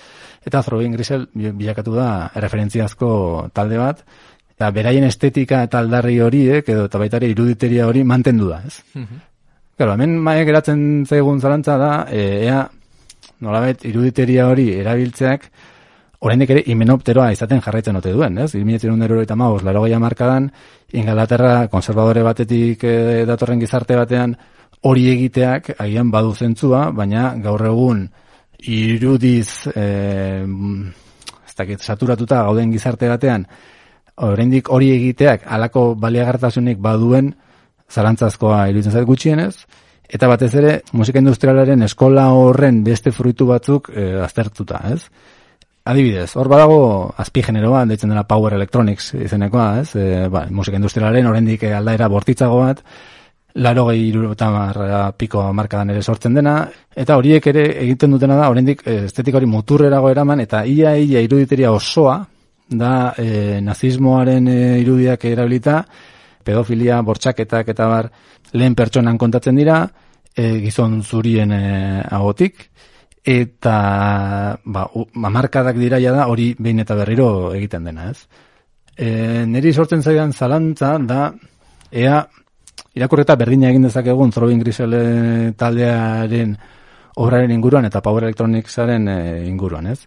eta Throwing Grisel bilakatu da referentziazko talde bat, eta beraien estetika eta aldarri horiek, edo eta baita ere iruditeria hori mantendu da, ez? Claro, hemen mae geratzen zaigun zalantza da, e, ea, nolabait, iruditeria hori erabiltzeak, oraindik ere himenopteroa izaten jarraitzen ote duen, ez? 1985, laro gehi markadan, Ingalaterra konservadore batetik e, datorren gizarte batean hori egiteak agian badu zentzua, baina gaur egun irudiz e, ez dakit, saturatuta gauden gizarte batean, oraindik hori egiteak alako baliagartasunik baduen zalantzazkoa iruditzen zait gutxienez, eta batez ere musika industrialaren eskola horren beste fruitu batzuk e, aztertuta, ez? Adibidez, hor badago azpi generoa, deitzen dela Power Electronics izenekoa, ez? E, ba, musika industrialaren oraindik aldaera bortitzago bat, laro gehi piko markadan ere sortzen dena, eta horiek ere egiten dutena da, oraindik estetika hori muturrerago eraman, eta ia ia iruditeria osoa, da e, nazismoaren e, irudiak erabilita, pedofilia, bortxaketak eta bar lehen pertsonan kontatzen dira, e, gizon zurien e, agotik, eta ba, mamarkadak diraia da hori behin eta berriro egiten dena, ez? E, neri sortzen zaidan zalantza da, ea irakurreta berdina egin dezakegun Throwing Grisel taldearen obraren inguruan eta Power Electronicsaren e, inguruan, ez?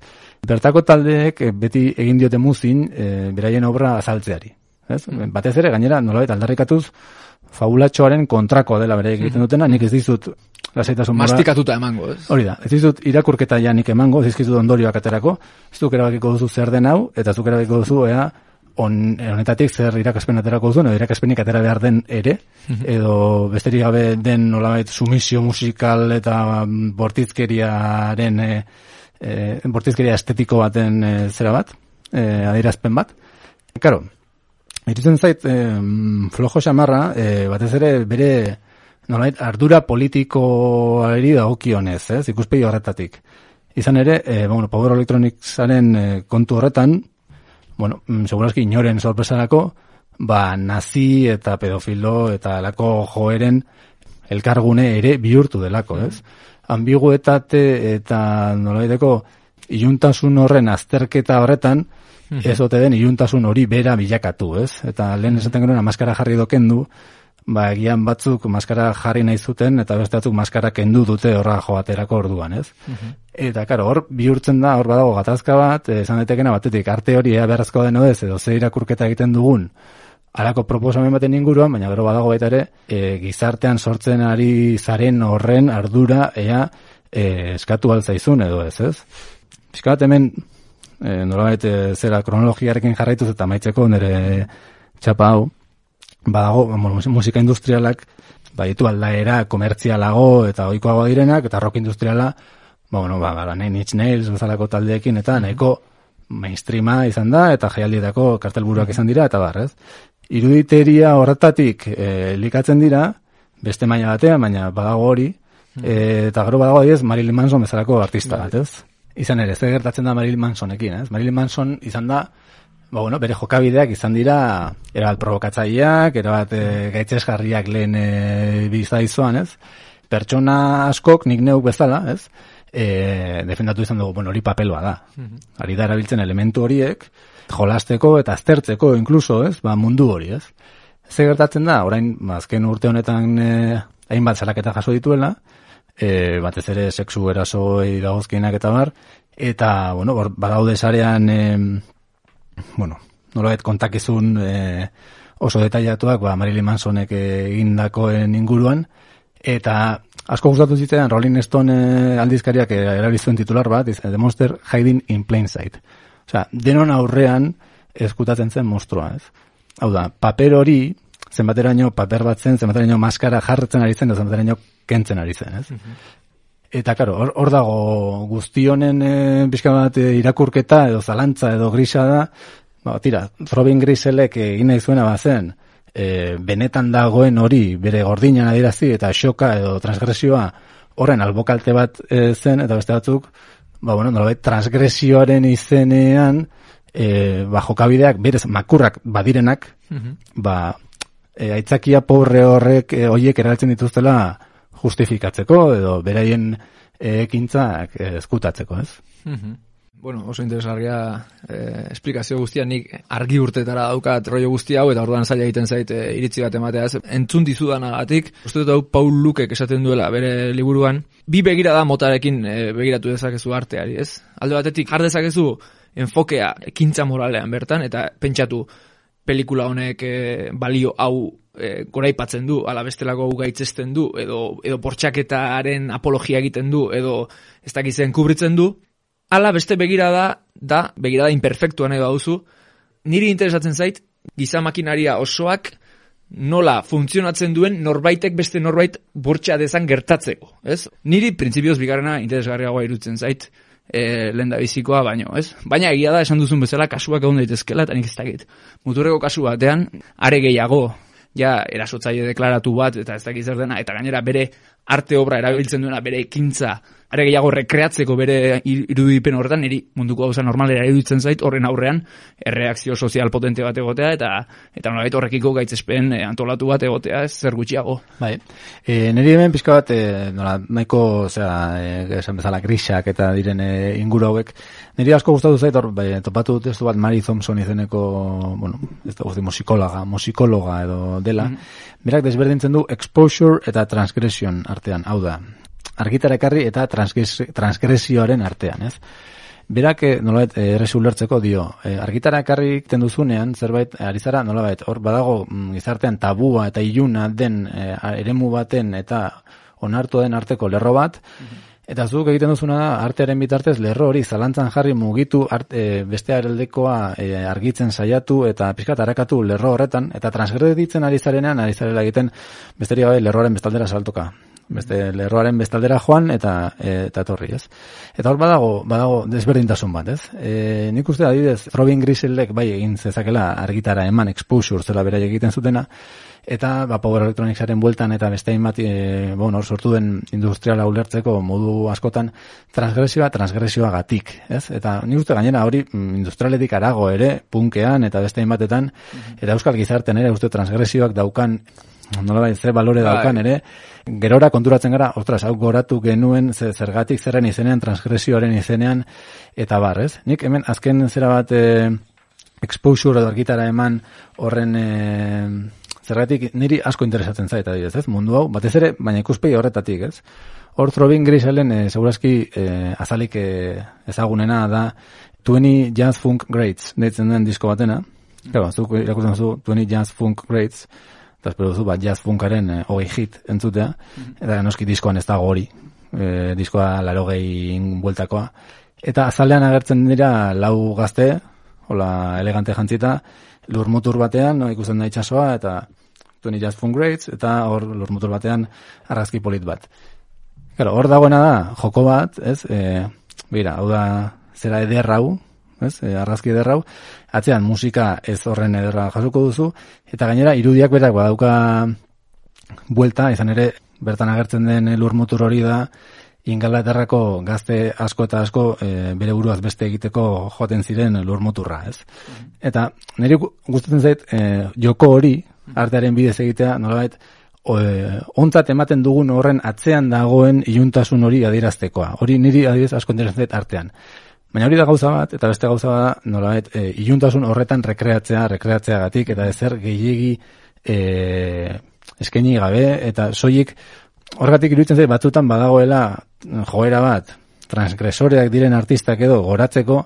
Bertako taldeek e, beti egin diote muzin e, beraien obra azaltzeari. Ez? Batez ere, gainera, nolabait aldarrikatuz, fabulatxoaren kontrakoa dela bere egiten mm. dutena, nik ez dizut lasaitasun mora. Mastikatuta emango, ez? Hori da, ez dizut irakurketa ja nik emango, ez dizkizut ondorioak aterako, ez duk erabakiko duzu zer den hau, eta zuk erabakiko duzu, ea, on, honetatik zer irakaspen aterako duzu, edo irakaspenik atera behar den ere, Mhm. edo besterik gabe den nolabait sumisio musikal eta bortizkeriaren, e, e, bortizkeria estetiko baten e, zera bat, e, adierazpen bat. Karo, Iritzen zait, eh, flojo xamarra, eh, batez ere bere nolait, ardura politikoari dagokionez, ez, ikuspegi horretatik. Izan ere, eh, bueno, Power Electronicsaren eh, kontu horretan, bueno, mm, segurazki inoren sorpresarako, ba, nazi eta pedofilo eta alako joeren elkargune ere bihurtu delako, ez? Ambiguetate eta nolaiteko iluntasun horren azterketa horretan, ez ote den iluntasun hori bera bilakatu, ez? Eta lehen esaten genuen maskara jarri doken du, ba egian batzuk maskara jarri nahi zuten eta beste batzuk maskara kendu dute horra joaterako orduan, ez? Eta karo, hor bihurtzen da, hor badago gatazka bat, eh, esan daitekena batetik arte hori ea beharrezkoa den ez, edo ze irakurketa egiten dugun, alako proposamen baten inguruan, baina gero badago baita ere, e, gizartean sortzen ari zaren horren ardura ea e, eskatu altzaizun edo ez, ez? Piskat hemen, e, nolabait e, zera kronologiarekin jarraituz eta maitzeko nire txapa hau, badago, musika industrialak, baditu aldaera komertzialago eta ohikoago direnak, eta rock industriala, ba, bueno, ba, ba, Nine Inch Nails bezalako taldeekin, eta nahiko mainstreama izan da, eta jaialdietako kartelburuak izan dira, eta bar, ez? Iruditeria horretatik e, likatzen dira, beste maila batean, baina badago hori, e, eta gero badago adiez Marilyn Manson bezalako artista bat, ez? Izan ere, ze gertatzen da Marilyn Mansonekin, ez? Marilyn Manson izan da, ba, bueno, bere jokabideak izan dira, erabat provokatzaileak, erabat e, gaitzesgarriak lehen e, bizaizoan, ez? Pertsona askok, nik neuk bezala, ez? E, defendatu izan dugu, bueno, hori papeloa da. Ari da erabiltzen elementu horiek, jolasteko eta aztertzeko inkluso, ez? Ba, mundu hori, ez? Ze gertatzen da, orain, ba, azken urte honetan e, hainbat salaketa jaso dituela, e, batez ere sexu erasoei dagozkienak eta bar, eta, bueno, hor, badaude sarean, e, bueno, nolabait kontakizun e, oso detailatuak, ba, Marilyn Mansonek egindakoen inguruan, eta asko gustatu zitzaidan Rolling Stone eh, aldizkariak eh, erabili zuen titular bat, izan, The Monster Hiding in Plain Sight. Osea, denon aurrean eskutatzen zen monstrua, ez? Hau da, paper hori, zenbateraino paper bat zen, zenbateraino maskara jartzen ari zen, da zenbateraino kentzen ari zen, ez? Eta, karo, hor, hor dago guzti honen e, pixka bat e, irakurketa edo zalantza edo grisa da, ba, tira, Robin Griselek egin nahi zuena bazen, e, benetan dagoen hori bere gordinan adirazi eta xoka edo transgresioa horren albokalte bat e, zen eta beste batzuk, ba, bueno, nolabait, transgresioaren izenean, e, ba, jokabideak berez makurrak badirenak, ba, e, aitzakia pobre horrek e, hoiek erabiltzen dituztela justifikatzeko edo beraien e, ekintzak e, eskutatzeko, ez? Bueno, oso interesgarria eh, esplikazio guztia nik argi urtetara daukat rollo guzti hau eta orduan zaila egiten zait eh, iritzi bat ematea. Ez, entzun dizudanagatik, uste dut hau Paul Lukek esaten duela bere liburuan, bi begira da motarekin eh, begiratu dezakezu arteari, ez? Alde batetik jar dezakezu enfokea ekintza moralean bertan eta pentsatu pelikula honek eh, balio hau e, goraipatzen du, ala bestelako gaitzesten du, edo, edo bortxaketaren apologia egiten du, edo ez dakizen kubritzen du, ala beste begirada da, begirada imperfektua nahi baduzu, niri interesatzen zait, giza makinaria osoak nola funtzionatzen duen norbaitek beste norbait bortxa dezan gertatzeko, ez? Niri printzipioz bigarrena interesgarriagoa irutzen zait, e, lehen da bizikoa baino, ez? Baina egia da, esan duzun bezala, kasuak egon daitezkela, eta nik ez dakit. Muturreko kasu batean, are gehiago, ja, erasotzaile deklaratu bat, eta ez dakit zer dena, eta gainera bere arte obra erabiltzen duena, bere ekintza, are gehiago rekreatzeko bere irudipen horretan, niri munduko gauza normalera iruditzen zait, horren aurrean, erreakzio sozial potente bat egotea, eta eta nolabait horrekiko gaitzespen eh, antolatu bat egotea, ez zer gutxiago. Bai, e, niri hemen pixka bat, e, nola, nahiko, zera, e, esan bezala, grisak eta diren e, inguru hauek, niri asko gustatu zait, hor, bai, topatu testu bat Mary Thompson izeneko, bueno, ez da guzti, musikologa, musikologa edo dela, mm. Berak desberdintzen du exposure eta transgression artean, hau da, argitara ekarri eta transgresioaren artean, ez? Berak, eh, nolabait, eh, errezu ulertzeko dio, e, argitara ekarri ikten duzunean, zerbait, ari zara, nolabait, hor badago mm, gizartean tabua eta iluna den e, eremu baten eta onartu den arteko lerro bat, Eta zuk egiten duzuna da, artearen bitartez, lerro hori zalantzan jarri mugitu art, e, beste areldekoa argitzen saiatu eta pixkat harakatu lerro horretan, eta transgreditzen ari zarenean, ari zarela egiten besteria gabe lerroaren bestaldera saltoka beste lerroaren bestaldera joan eta eta etorri, ez? Eta hor badago, badago desberdintasun bat, ez? E, nik uste adibidez, Robin Griselek bai egin zezakela argitara eman exposure zela bera egiten zutena, eta ba, Power Electronicsaren bueltan eta beste hainbat e, hor sortu den industriala ulertzeko modu askotan transgresioa transgresioa gatik, ez? Eta nik uste gainera hori mm, industrialetik arago ere, punkean eta beste hainbatetan, eta euskal gizarten ere uste transgresioak daukan nola bai, ze balore bai. daukan ere, gerora konturatzen gara, ostras, hau goratu genuen ze, zergatik zerren izenean, transgresioaren izenean, eta bar, ez? Nik hemen azken zera bat e, exposure edo argitara eman horren e, zergatik niri asko interesatzen zait, adibidez, ez? Mundu hau, batez ere, baina ikuspegi horretatik, ez? Hor Robin Griselen, e, segurazki, e, azalik e, ezagunena da, 20 Jazz Funk Greats, deitzen den disko batena, Claro, zuk irakurtzen zu 20 Jazz Funk Greats, eta espero duzu, bat jazz funkaren e, hogei hit entzutea, mhm. eta noski diskoan ez dago hori, e, diskoa laro gehi bueltakoa. Eta azalean agertzen dira lau gazte, hola elegante jantzita, lur mutur batean, no, ikusten da itxasoa, eta tueni jazz funk greats, eta hor lur mutur batean argazki polit bat. Claro, hor dagoena da, joko bat, ez, e, bera, hau da, zera ederrau, ez, e, argazki ederrau, atzean musika ez horren ederra jasuko duzu, eta gainera irudiak berak badauka buelta, izan ere bertan agertzen den lur mutur hori da, Ingalaterrako gazte asko eta asko e, bere buruaz beste egiteko joaten ziren lur muturra, ez? Eta niri gustatzen zait e, joko hori artearen bidez egitea, nolabait, e, ontzat ematen dugun horren atzean dagoen iluntasun hori adieraztekoa. Hori niri adibidez asko interesatzen artean. Baina hori da gauza bat, eta beste gauza bat, nolabait, e, iluntasun horretan rekreatzea, rekreatzeagatik, eta ezer gehiegi e, eskaini gabe, eta soilik horregatik iruditzen zait batzutan badagoela joera bat, transgresoreak diren artistak edo goratzeko,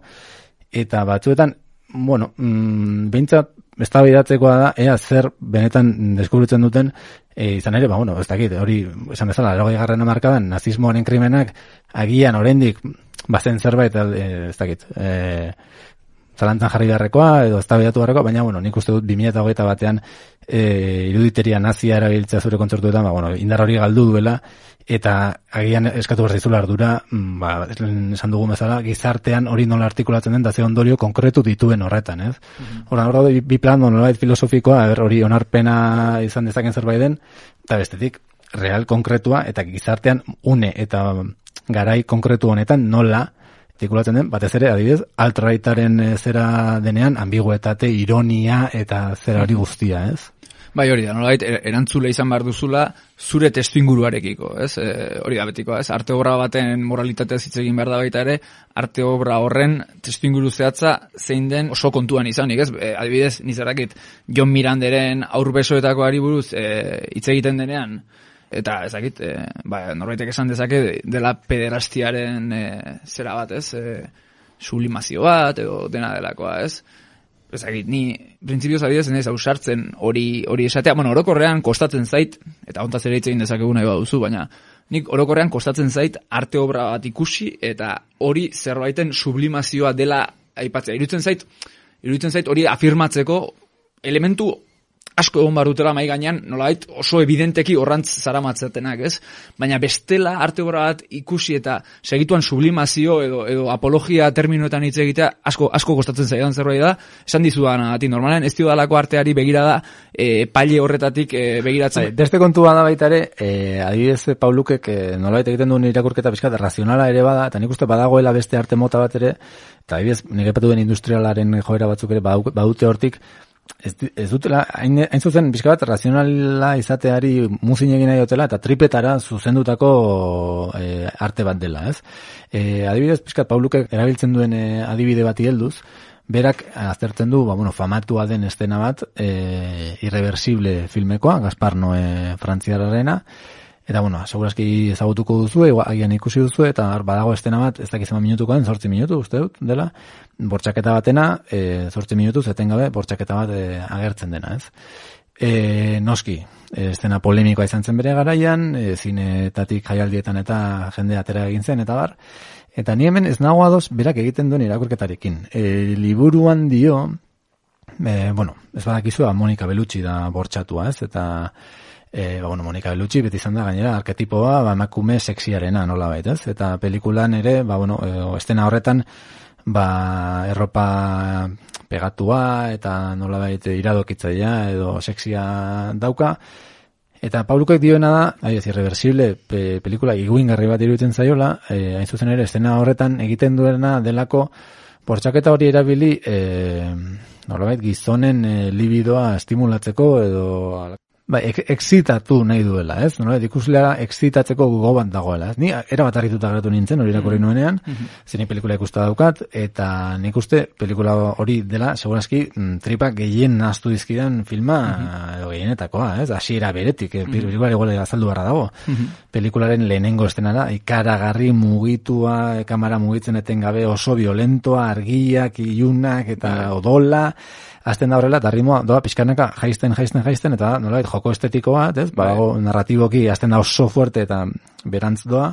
eta batzuetan, bueno, mm, behintzat, ez da da, ea zer benetan deskubritzen duten, E, izan ere, ba, bueno, ez dakit, hori, esan bezala, erogei garren amarkadan, nazismoaren krimenak, agian oraindik bazen zerbait, e, ez dakit, e, zalantzan jarri beharrekoa, edo ez beharrekoa, baina, bueno, nik uste dut 2008 batean e, iruditeria nazia erabiltzea zure kontzertuetan, ba, bueno, indar hori galdu duela, eta agian eskatu behar zizula ardura, mm, ba, esan dugu bezala, gizartean hori nola artikulatzen den, da ze ondorio konkretu dituen horretan, ez? Mm -hmm. Hora, bi plan, nolabait filosofikoa, ber, hori onarpena izan dezaken zerbait den, eta bestetik, real konkretua, eta gizartean une, eta garai konkretu honetan nola, artikulatzen den, batez ere, adibidez, altraitaren eh, zera denean, ambiguetate, ironia, eta zera hori guztia, ez? Bai, hori da, nolait, er, erantzule izan behar duzula, zure testu inguruarekiko, ez? E, hori da betiko, ez? Arte obra baten moralitatea hitz egin behar da baita ere, arte obra horren testu inguru zehatza zein den oso kontuan izanik, ez? E, adibidez, nizarakit, John Miranderen aurbesoetako ari buruz e, hitz egiten denean, eta ezakit, e, ba, norbaitek esan dezake dela pederastiaren e, zera bat, ez? E, sublimazio bat, edo dena delakoa, ez? ezagit, ni printzipioz adidez ez ausartzen hori hori esatea, bueno, orokorrean kostatzen zait, eta hontaz ere hitz egin dezakegu nahi baduzu, baina nik orokorrean kostatzen zait arte obra bat ikusi, eta hori zerbaiten sublimazioa dela aipatzea. Irutzen zait, irutzen zait hori afirmatzeko elementu asko egon barutela mai gainean, nolait oso evidenteki horrantz zaramatzatenak, ez? Baina bestela arte bat ikusi eta segituan sublimazio edo edo apologia terminoetan hitz egitea asko asko kostatzen zaidan zerbait da. Esan dizudanagatik normalen ez diodalako arteari begira da e, paile horretatik e, begiratzen. Bai, beste kontua da baita ere, e, adibidez Paulukek e, nolait egiten duen irakurketa pizkat razionala ere bada, eta nik uste badagoela beste arte mota bat ere, eta adibidez, nire den industrialaren joera batzuk ere badute hortik, ez, ez dutela, hain, hain zuzen, bizka bat, razionala izateari muzin egin nahi dutela, eta tripetara zuzendutako e, arte bat dela, ez? E, adibidez, bizkat, Pauluke erabiltzen duen e, adibide bati helduz, berak aztertzen du, ba, bueno, famatua den estena bat, e, irreversible filmekoa, Gaspar Noe frantziararena, Eta bueno, segurazki ezagutuko duzu, agian ikusi duzu, eta badago estena bat, ez dakizema minutuko den, zortzi minutu, uste dut, dela, bortxaketa batena, e, zortzi minutu, zeten gabe, bortxaketa bat e, agertzen dena, ez? E, noski, e, estena polemikoa izan zen bere garaian, e, zinetatik jaialdietan eta jende atera egin zen, eta bar, eta ni hemen ez nago ados, berak egiten duen irakurketarekin. E, liburuan dio, e, bueno, ez badakizu, Monika Belutxi da bortxatua, ez? Eta, e, ba, bueno, Monika Belutxi beti izan da gainera arketipoa ba, emakume sexiarena nola baita, ez? Eta pelikulan ere, ba, bueno, e, estena horretan, ba, erropa pegatua eta nola baita iradokitzaia edo sexia dauka. Eta Paulukek dioena da, ahi ez, irreversible pe, pelikula iguingarri bat iruditzen zaiola, e, hain zuzen ere, estena horretan egiten duena delako, bortxaketa hori erabili, e, nolabait, gizonen e, libidoa estimulatzeko edo Ba, ek, exitatu nahi duela, ez? No, ikuslea exitatzeko gogo bat dagoela, ez? Ni era bat harrituta geratu nintzen, hori irakurri mm-hmm. nuenean, mm -hmm. pelikula ikusta daukat, eta nik uste pelikula hori dela, segurazki, mm, tripa gehien naztu dizkidan filma, mm -hmm. edo gehienetakoa, ez? Asiera beretik, mm -hmm. pelikula igual azaldu barra dago. Mm Pelikularen lehenengo estena da, ikaragarri mugitua, kamara mugitzen etengabe oso violentoa, argiak, ilunak, eta mm odola, azten da horrela, eta ritmoa doa pixkanaka jaisten, jaisten, jaisten, eta nola, joko estetiko bat, ez? Bai. Bago, narratiboki azten da oso fuerte eta berantz doa,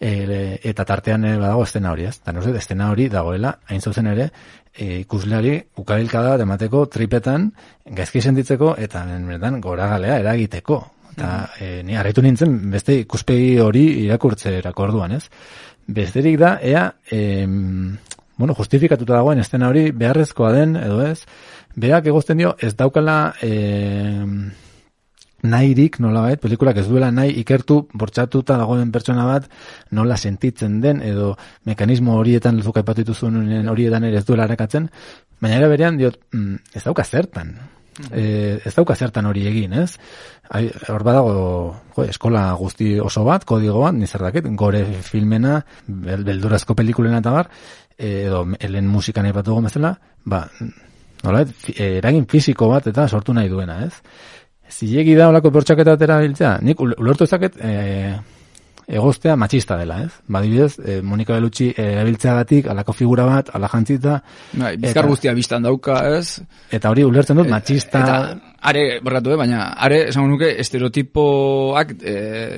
e, eta tartean e, badago estena hori, ez? Eta nuzet, estena hori dagoela, hain zuzen ere, e, ikusleari ukabilka da emateko tripetan, gaizki sentitzeko, eta benetan gora galea eragiteko. Eta mm. e, ni harritu nintzen, beste ikuspegi hori irakurtze erakorduan, ez? Besterik da, ea, e, bueno, justifikatuta dagoen estena hori beharrezkoa den, edo ez, berak egozten dio, ez daukala e, nahirik, nola bait, pelikulak ez duela nahi ikertu bortxatuta dagoen pertsona bat nola sentitzen den, edo mekanismo horietan zuka ipatutu zuen horietan ere ez duela arakatzen, baina ere berean diot, mm, ez dauka zertan, E, ez dauka zertan hori egin, ez? Hor badago, jo, eskola guzti oso bat, kodigo bat, dakit, gore filmena, beldurazko pelikulena eta bar, edo helen musikan epatu gomezela, ba, nola, eragin fisiko bat eta sortu nahi duena, ez? Zilegi da olako pertsaketa atera biltzea, nik ulertu ezaket e, egoztea matxista dela, ez? Badibidez, e, Monika Belutxi erabiltzeagatik alako figura bat, ala jantzita. Bai, bizkar guztia biztan dauka, ez? Eta hori ulertzen dut, matxista... Eta, are, barkatu, eh, baina, are, esango nuke, estereotipoak e,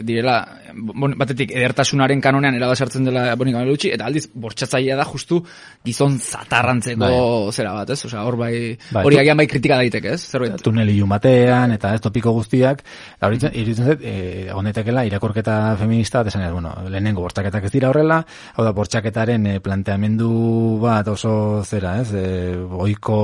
direla, bon, batetik, edertasunaren kanonean eraba sartzen dela bonik gamelutxi, eta aldiz, bortxatzailea da justu gizon zatarrantzeko Bai. zera bat, ez? Osea, hor bai, Bai, hori agian bai kritika daiteke, ez? Zerbait. tunel ilun batean, eta ez topiko guztiak, hori iruditzen zait, e, ondetekela irakorketa feminista, esan ez, bueno, lehenengo bortxaketak ez dira horrela, hau da, bortxaketaren e, planteamendu bat oso zera, ez, e, oiko,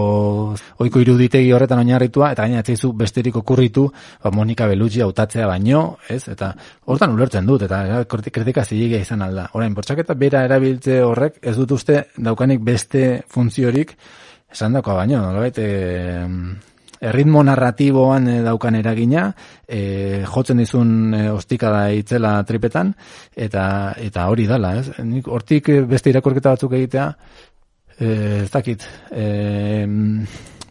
oiko iruditegi horretan oinarritua, eta gaina etzaizu besterik okurritu, ba, Monika Bellucci hautatzea baino, ez, eta hortan ulertzen dut, eta ja, kritika zilegia izan alda. Orain, bortxaketa bera erabiltze horrek, ez dut uste daukanik beste funtziorik, esan dakoa baino, nolabait, e, erritmo narratiboan eh, daukan eragina, e, jotzen dizun e, ostikada itzela tripetan, eta eta hori dala, ez? Nik hortik beste irakorketa batzuk egitea, e, ez dakit, e,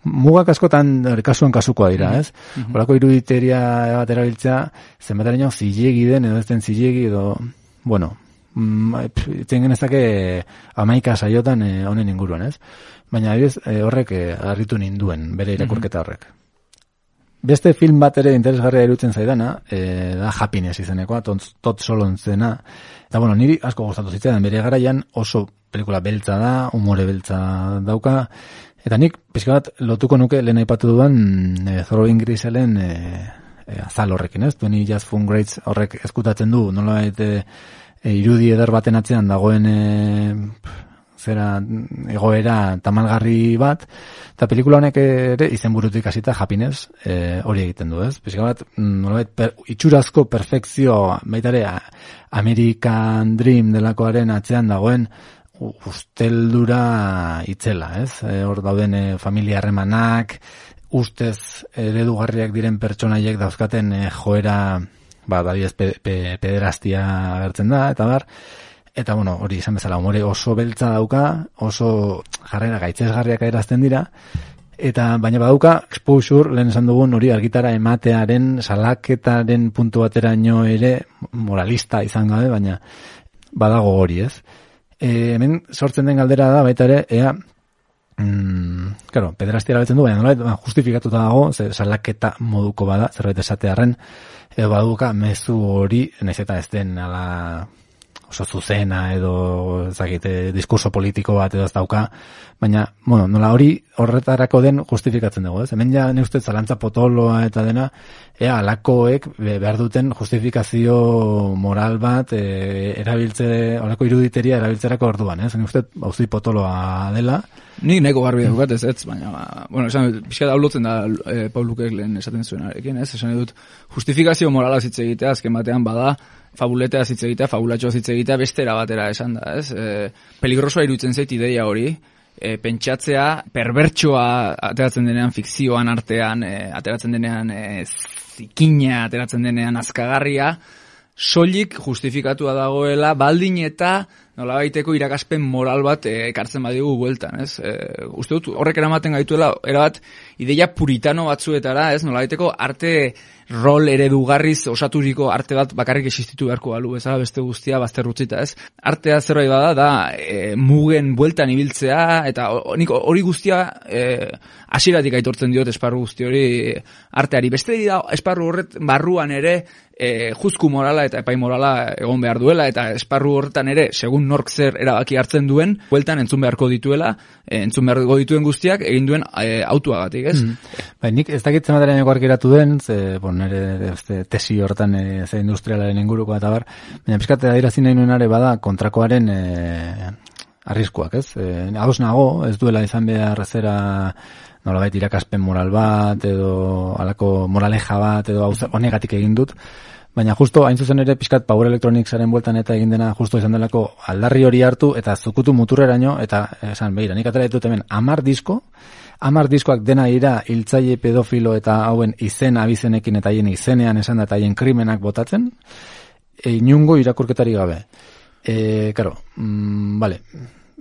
mugak askotan hori, kasuan kasukoa dira, ez? Horako iruditeria bat erabiltzea, zenbateraino zilegi den, edo ez den zilegi, edo, bueno, mm, pf, itzen genezake amaika saiotan eh, honen inguruan, ez? Baina adibidez, eh, horrek eh, harritu ninduen, bere irakurketa horrek. Beste film bat ere interesgarria irutzen zaidana, e, da Happiness izenekoa, tot, tot solontzena. Eta bueno, niri asko gustatu zitzaidan bere garaian oso pelikula beltza da, umore beltza dauka, eta nik pixka bat lotuko nuke lehen aipatu dudan e, Throwing Griselen e, e, azal horrekin, ez? Twenty Just Fun Greats horrek eskutatzen du, nola e, e, irudi eder baten atzean dagoen e, zera egoera tamalgarri bat, eta pelikula honek ere izenburutik hasita happiness e, hori egiten du, ez? Pixka bat, mm, nolabait, per, itxurazko perfekzio, baita ere, American Dream delakoaren atzean dagoen usteldura itzela, ez? E, hor dauden e, familia harremanak, ustez eredugarriak diren pertsonaiek dauzkaten e, joera, ba, adibidez, pe, pe, pederastia agertzen da, eta bar, Eta bueno, hori izan bezala, umore oso beltza dauka, oso jarrera gaitzesgarriak erazten dira, eta baina badauka exposure, lehen esan dugun hori argitara ematearen, salaketaren puntu bateraino ere moralista izan gabe, baina badago hori ez. E, hemen sortzen den galdera da, baita ere, ea, mm, claro, pederastia erabiltzen du, baina nolabait, ba, justifikatuta dago, ze salaketa moduko bada, zerbait esatearren, edo baduka mezu hori, naiz eta ez den ala oso zuzena edo ezagite diskurso politiko bat edo ez dauka, baina, bueno, nola hori horretarako den justifikatzen dugu, ez? Hemen ja ne ustez zalantza potoloa eta dena, ea alakoek be- behar duten justifikazio moral bat e, erabiltze, olako iruditeria erabiltzerako orduan, ez? Ne ustez auzi potoloa dela, Ni neko garbi daukat ez, ez, baina, ba, bueno, esan pixka da da e, Paulukek lehen esaten zuenarekin, ez, esan dut, justifikazio morala hitz egitea, azken batean bada, fabuletea hitz egitea, fabulatxoa hitz egitea, bestera batera esan da, ez, e, peligrosoa irutzen zait ideia hori, e, pentsatzea, perbertsoa ateratzen denean fikzioan artean, e, ateratzen denean e, zikina, ateratzen denean azkagarria, soilik justifikatua dagoela baldin eta nolabaiteko irakaspen moral bat ekartzen badigu bueltan, ez? E, uste dut horrek eramaten gaituela erabat ideia puritano batzuetara, ez? Nolabaiteko arte rol eredugarriz osaturiko arte bat bakarrik existitu beharko balu, bezala beste guztia bazterrutzita, ez? Artea zerbait bada da e, mugen bueltan ibiltzea eta hori guztia e, hasieratik aitortzen diot esparru guzti hori arteari. Beste da esparru horret barruan ere e, juzku morala eta epai morala egon behar duela eta esparru horretan ere segun nork zer erabaki hartzen duen bueltan entzun beharko dituela e, entzun beharko dituen guztiak egin duen e, autuagatik, ez? Bai, nik ez dakit zenbateraino argiratu den, ze, bon, nire este, tesi hortan e, ze industrialaren inguruko eta bar, baina pizkat adierazi nahi nuen are bada kontrakoaren e, arriskuak, ez? E, Ados nago, ez duela izan behar zera nolabait irakaspen moral bat, edo alako moraleja bat, edo honegatik egin dut, Baina justo, hain zuzen ere, pixkat Power Electronicsaren bueltan eta egin dena justo izan delako aldarri hori hartu eta zukutu muturreraino eta esan, behira, nik atera ditut hemen amar disko, amar diskoak dena ira hiltzaile pedofilo eta hauen izen abizenekin eta haien izenean esan da haien krimenak botatzen, e, inungo irakurketari gabe. E, karo, mm, vale,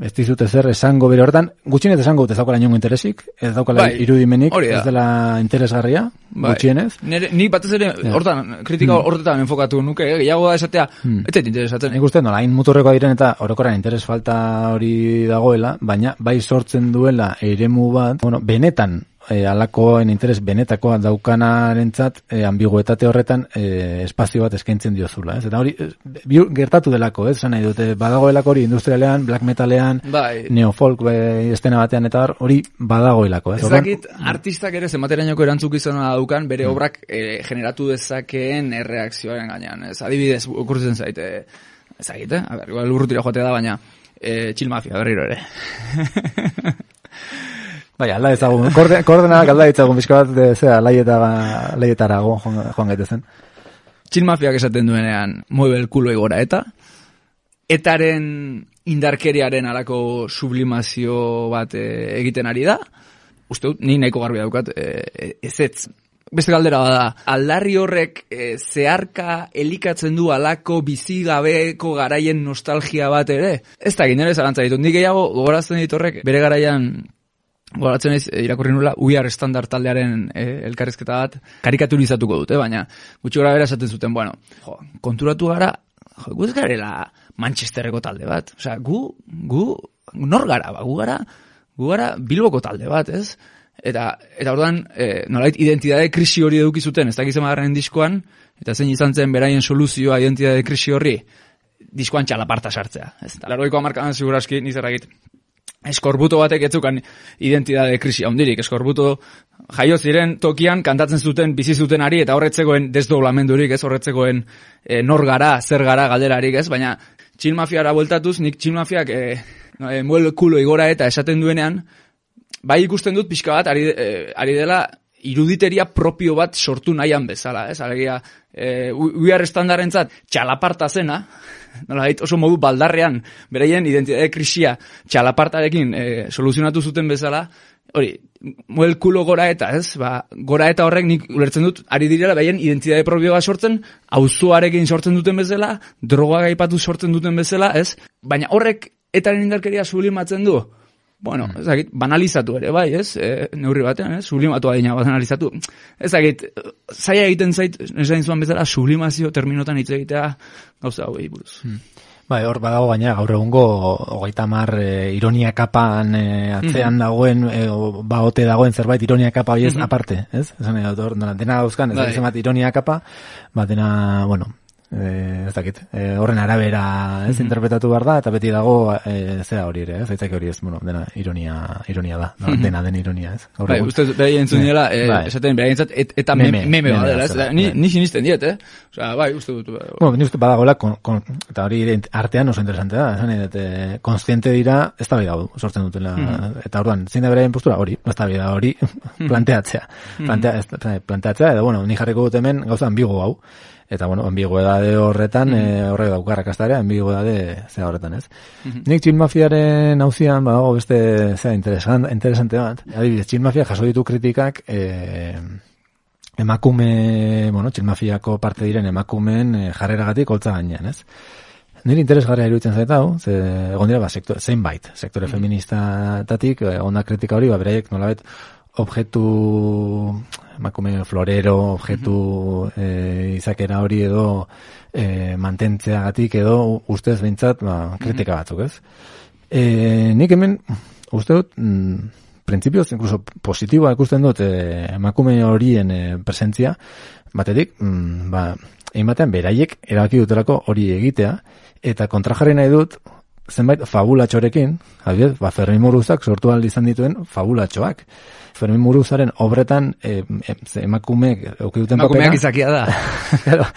ez dizut ezer esango bere hortan, gutxienez esango dut ez daukala inungo interesik, ez daukala Bai, irudimenik, da. ez dela interesgarria, Bai. gutxienez. Nere, ni batez ere, hortan, kritika horretan enfokatu nuke, eh? gehiago da esatea, ez zait interesatzen, Nik uste, nola, hain muturrekoa diren eta orokorran interes falta hori dagoela, baina bai sortzen duela eremu bat, bueno, benetan e, alakoen interes benetakoa daukanarentzat e, ambiguetate horretan e, espazio bat eskaintzen diozula, ez? Eta hori e, biu- gertatu delako, ez? Esan nahi dute, badagoelako hori industrialean, black metalean, Bai. neofolk e, estena batean eta hor, hori badagoelako, ez? Ez dakit, artistak ere zenbaterainoko erantzukizuna daukan bere obrak eh, generatu dezakeen erreakzioaren gainean. Ez, adibidez, okurtzen zaite, ez dakit, eh? A ber, joatea da, baina eh, chill mafia berriro ere. (laughs) Bai, alda ezagun, korde, koordenak alda ditzagun, bizka bat, de, zera, laieta, laietarago joan, joan gaitezen. chill mafiak esaten duenean, mueve el culo igora eta, etaren indarkeriaren alako sublimazio bat eh, egiten ari da, uste dut, ni nahiko garbi daukat, eh, ez ez. Beste galdera bada, aldarri horrek eh, zeharka elikatzen du alako bizigabeko garaien nostalgia bat ere? Ez da ginere zalantza ditut, nik gehiago gogorazten dit horrek, bere garaian Goratzen naiz eh, irakurri nula Are Standard taldearen eh, elkarrizketa bat karikaturizatuko dute, baina gutxi gora bera esaten zuten, bueno, jo, konturatu gara, jo, gu ez garela Manchesterreko talde bat. Osea, gu, gu, nor gara, ba, gu gara, gu gara Bilboko talde bat, ez? Eta, eta orduan, e, nolait identidade krisi hori eduki zuten, ez dakiz emagarren diskoan, eta zein izan zen beraien soluzioa identidade krisi horri, diskoan txalaparta sartzea. Ez, eta laroiko amarkadan seguraski, nizerragit, eskorbuto batek etzukan identidade krisi handirik. Eskorbuto jaio ziren tokian kantatzen zuten bizi zutenari eta horretzegoen desdoblamendurik, ez horretzegoen e, nor gara, zer gara galderarik, ez? Baina txil mafiara bueltatuz, nik txil mafiak e, no, e, muel kulo igora eta esaten duenean, bai ikusten dut pixka bat ari, e, ari dela iruditeria propio bat sortu nahian bezala, ez? Alegia, e, uiar estandarentzat txalaparta zena, nola oso modu baldarrean, beraien identitate krisia txalapartarekin e, soluzionatu zuten bezala, hori, muel kulo gora eta, ez? Ba, gora eta horrek nik ulertzen dut, ari direla, behaien identitate propio bat sortzen, auzoarekin sortzen duten bezala, droga gaipatu sortzen duten bezala, ez? Baina horrek etaren indarkeria sublimatzen du, Bueno, ez dakit, banalizatu ere, bai, ez? E, neurri batean, ez? Sublimatu adina banalizatu. Ez dakit, zaila egiten zait, esain zuan bezala, sublimazio terminotan hitz egitea gauza hauei buruz. Bai, hor badago gaina gaur egungo hogeita mar e, ironia kapan e, atzean dagoen, e, o, ba ote dagoen zerbait ironia kapa hori ez aparte, ez? Esan hor, dena- dauzkan, ez Bai. bat ironia kapa, ba dena, bueno, e, ez dakit, e, horren arabera ez interpretatu behar da, eta beti dago e, zera hori ere, ez? Aitzaki hori ez, bueno, dena ironia, ironia da, no? dena den ironia, ez? Gaur Bai, uste beraien entzun dira, e, Bai. esaten beraientzat, et, eta meme, Meme, meme, badela, ez? Ni, bai. ni sinisten diet, eh? Osea, bai, uste dut. bai, Bueno, ni uste badagoela, kon, kon, eta hori artean oso interesante da, esan eh, konstiente dira, ez da hau sortzen dutela, eta orduan, zein da beraien postura, hori, ez da hori, planteatzea, Plantea, ez, planteatzea, edo, bueno, ni jarriko dut hemen gauza ambigo hau, eta, bueno, ambiguedade horretan, eh, horrek daukar akastarea, ambiguedade zea horretan, ez? Nik txin mafiaren hauzian, badago beste, zera, interesan, interesante bat, adibidez, txin mafia jaso ditu kritikak, eh, emakume, bueno, txilmafiako parte diren emakumeen e, jarreragatik holtza gainean, ez? Nire interesgarria iruditzen zait hau, ze egon dira ba, sektor, zenbait, sektore feministatatik, eh, egon da kritika hori, ba, beraiek nolabet objektu, emakume florero, objektu eh, izakera hori edo eh, mantentzeagatik edo ustez behintzat ba, kritika batzuk, ez? E, nik hemen, uste dut, mm, printzipioz, incluso positiboa ikusten dut e, emakume horien e, presentzia, batetik, mm, ba, egin beraiek erabaki dutelako hori egitea, eta kontrajarri nahi dut, zenbait fabulatxorekin, adibidez, ba, Fermin Muruzak sortu ahal izan dituen fabulatxoak. Fermin Muruzaren obretan e, e, emakumeek duten papera. Emakumeak izakia da. (laughs)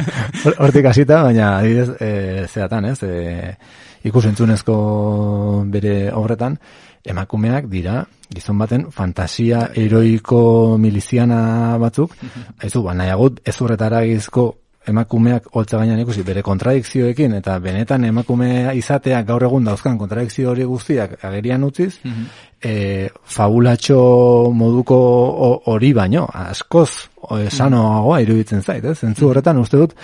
(laughs) Hortik hasita, baina adibidez, e, zeatan, ez? E, ikusentzunezko bere obretan, emakumeak dira gizon baten fantasia heroiko miliziana batzuk, aizu, ba, nahiagut ez horretara gizko emakumeak holtza gainean ikusi bere kontradikzioekin eta benetan emakumea izatea gaur egun dauzkan kontradikzio hori guztiak agerian utziz, e, fabulatxo moduko ho- hori baino, askoz o, sanoagoa iruditzen zait, ez? Zentzu horretan uste dut,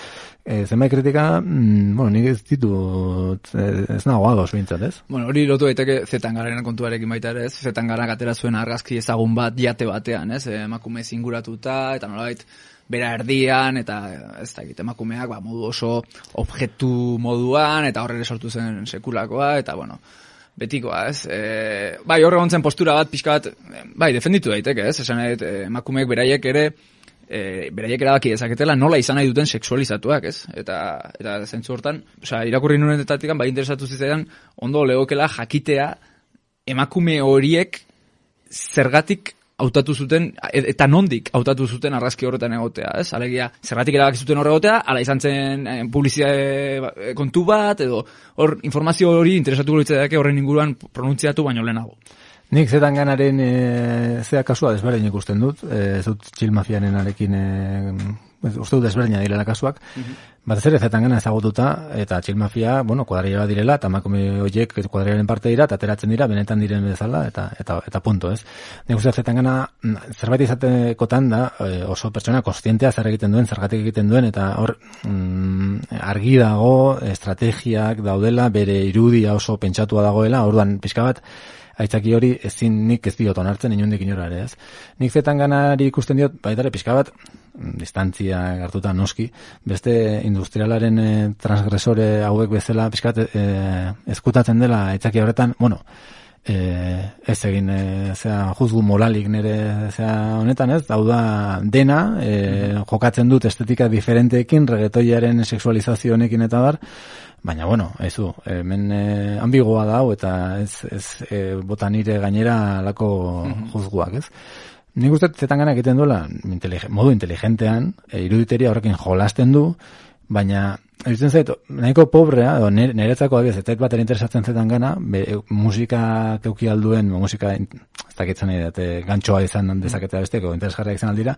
e, zenbait kritika, mm, bueno, nik ez ditut, ez nago ados bintzat, ez? Bueno, hori lotu daiteke zetangaren kontuarekin baita ere, ez? Zetangara atera zuen argazki ezagun bat jate batean, ez? Emakume zinguratuta eta nolabait bera erdian eta ez dakit emakumeak ba, modu oso objektu moduan eta horrere sortu zen sekulakoa eta bueno, betikoa, ez? E, bai, hor egon zen postura bat, pixka bat, bai, defenditu daiteke, ez? Esan e, emakumeek beraiek ere, e, beraiek erabaki dezaketela nola izan nahi duten sexualizatuak, ez? Eta, eta zentzu hortan, osea, irakurri nuen etatikan, bai interesatu zitzaidan, ondo lehokela jakitea emakume horiek zergatik hautatu zuten, e- eta nondik hautatu zuten argazki horretan egotea, ez? Alegia, zergatik erabaki zuten hor egotea, ala izan zen eh, publizitate kontu bat, edo hor informazio hori interesatu dake horren inguruan pronuntziatu baino lehenago. Nik zetan ganaren e, zea kasua desberdin ikusten dut, e, ez dut txil mafianen arekin, e, uste dut desberdina direla kasuak, Batez ere zetan gana ezagututa, eta txil mafia, bueno, kuadrilla direla, eta emakume horiek kuadrillaren parte dira, eta ateratzen dira, benetan diren bezala, eta eta, eta punto, ez? Nik uste zetan gana, mm, zerbait izatekotan da, e, oso pertsona kostientea zer egiten duen, zergatik egiten duen, eta hor mm, argi dago, estrategiak daudela, bere irudia oso pentsatua dagoela, orduan pixka bat, aitzaki hori ezin nik ez diot onartzen inundik inora ere, ez. Nik zetan ganari ikusten diot, baitare pixka bat, mm, distantzia hartuta noski, beste industrialaren e, transgresore hauek bezala pixka bat e, ezkutatzen dela aitzaki horretan, bueno, e, ez egin e, zera, juzgu moralik nire zera honetan ez, hau da dena, e, jokatzen dut estetika diferenteekin, regetoiaren sexualizazio honekin eta bar, Baina, bueno, ez hemen e, ambigoa da, hau, eta ez, ez e, bota nire gainera lako juzguak, ez? Nik uste zetan gana egiten duela, inteligen, modu inteligentean, e, iruditeria horrekin jolasten du, baina, Eusten zait, nahiko pobrea, edo niretzako abiez, eta bat interesatzen zetan gana, be, musika keuki alduen, musika, ez dakitzen dute, gantxoa izan dezaketea besteko, interesgarria izan aldira,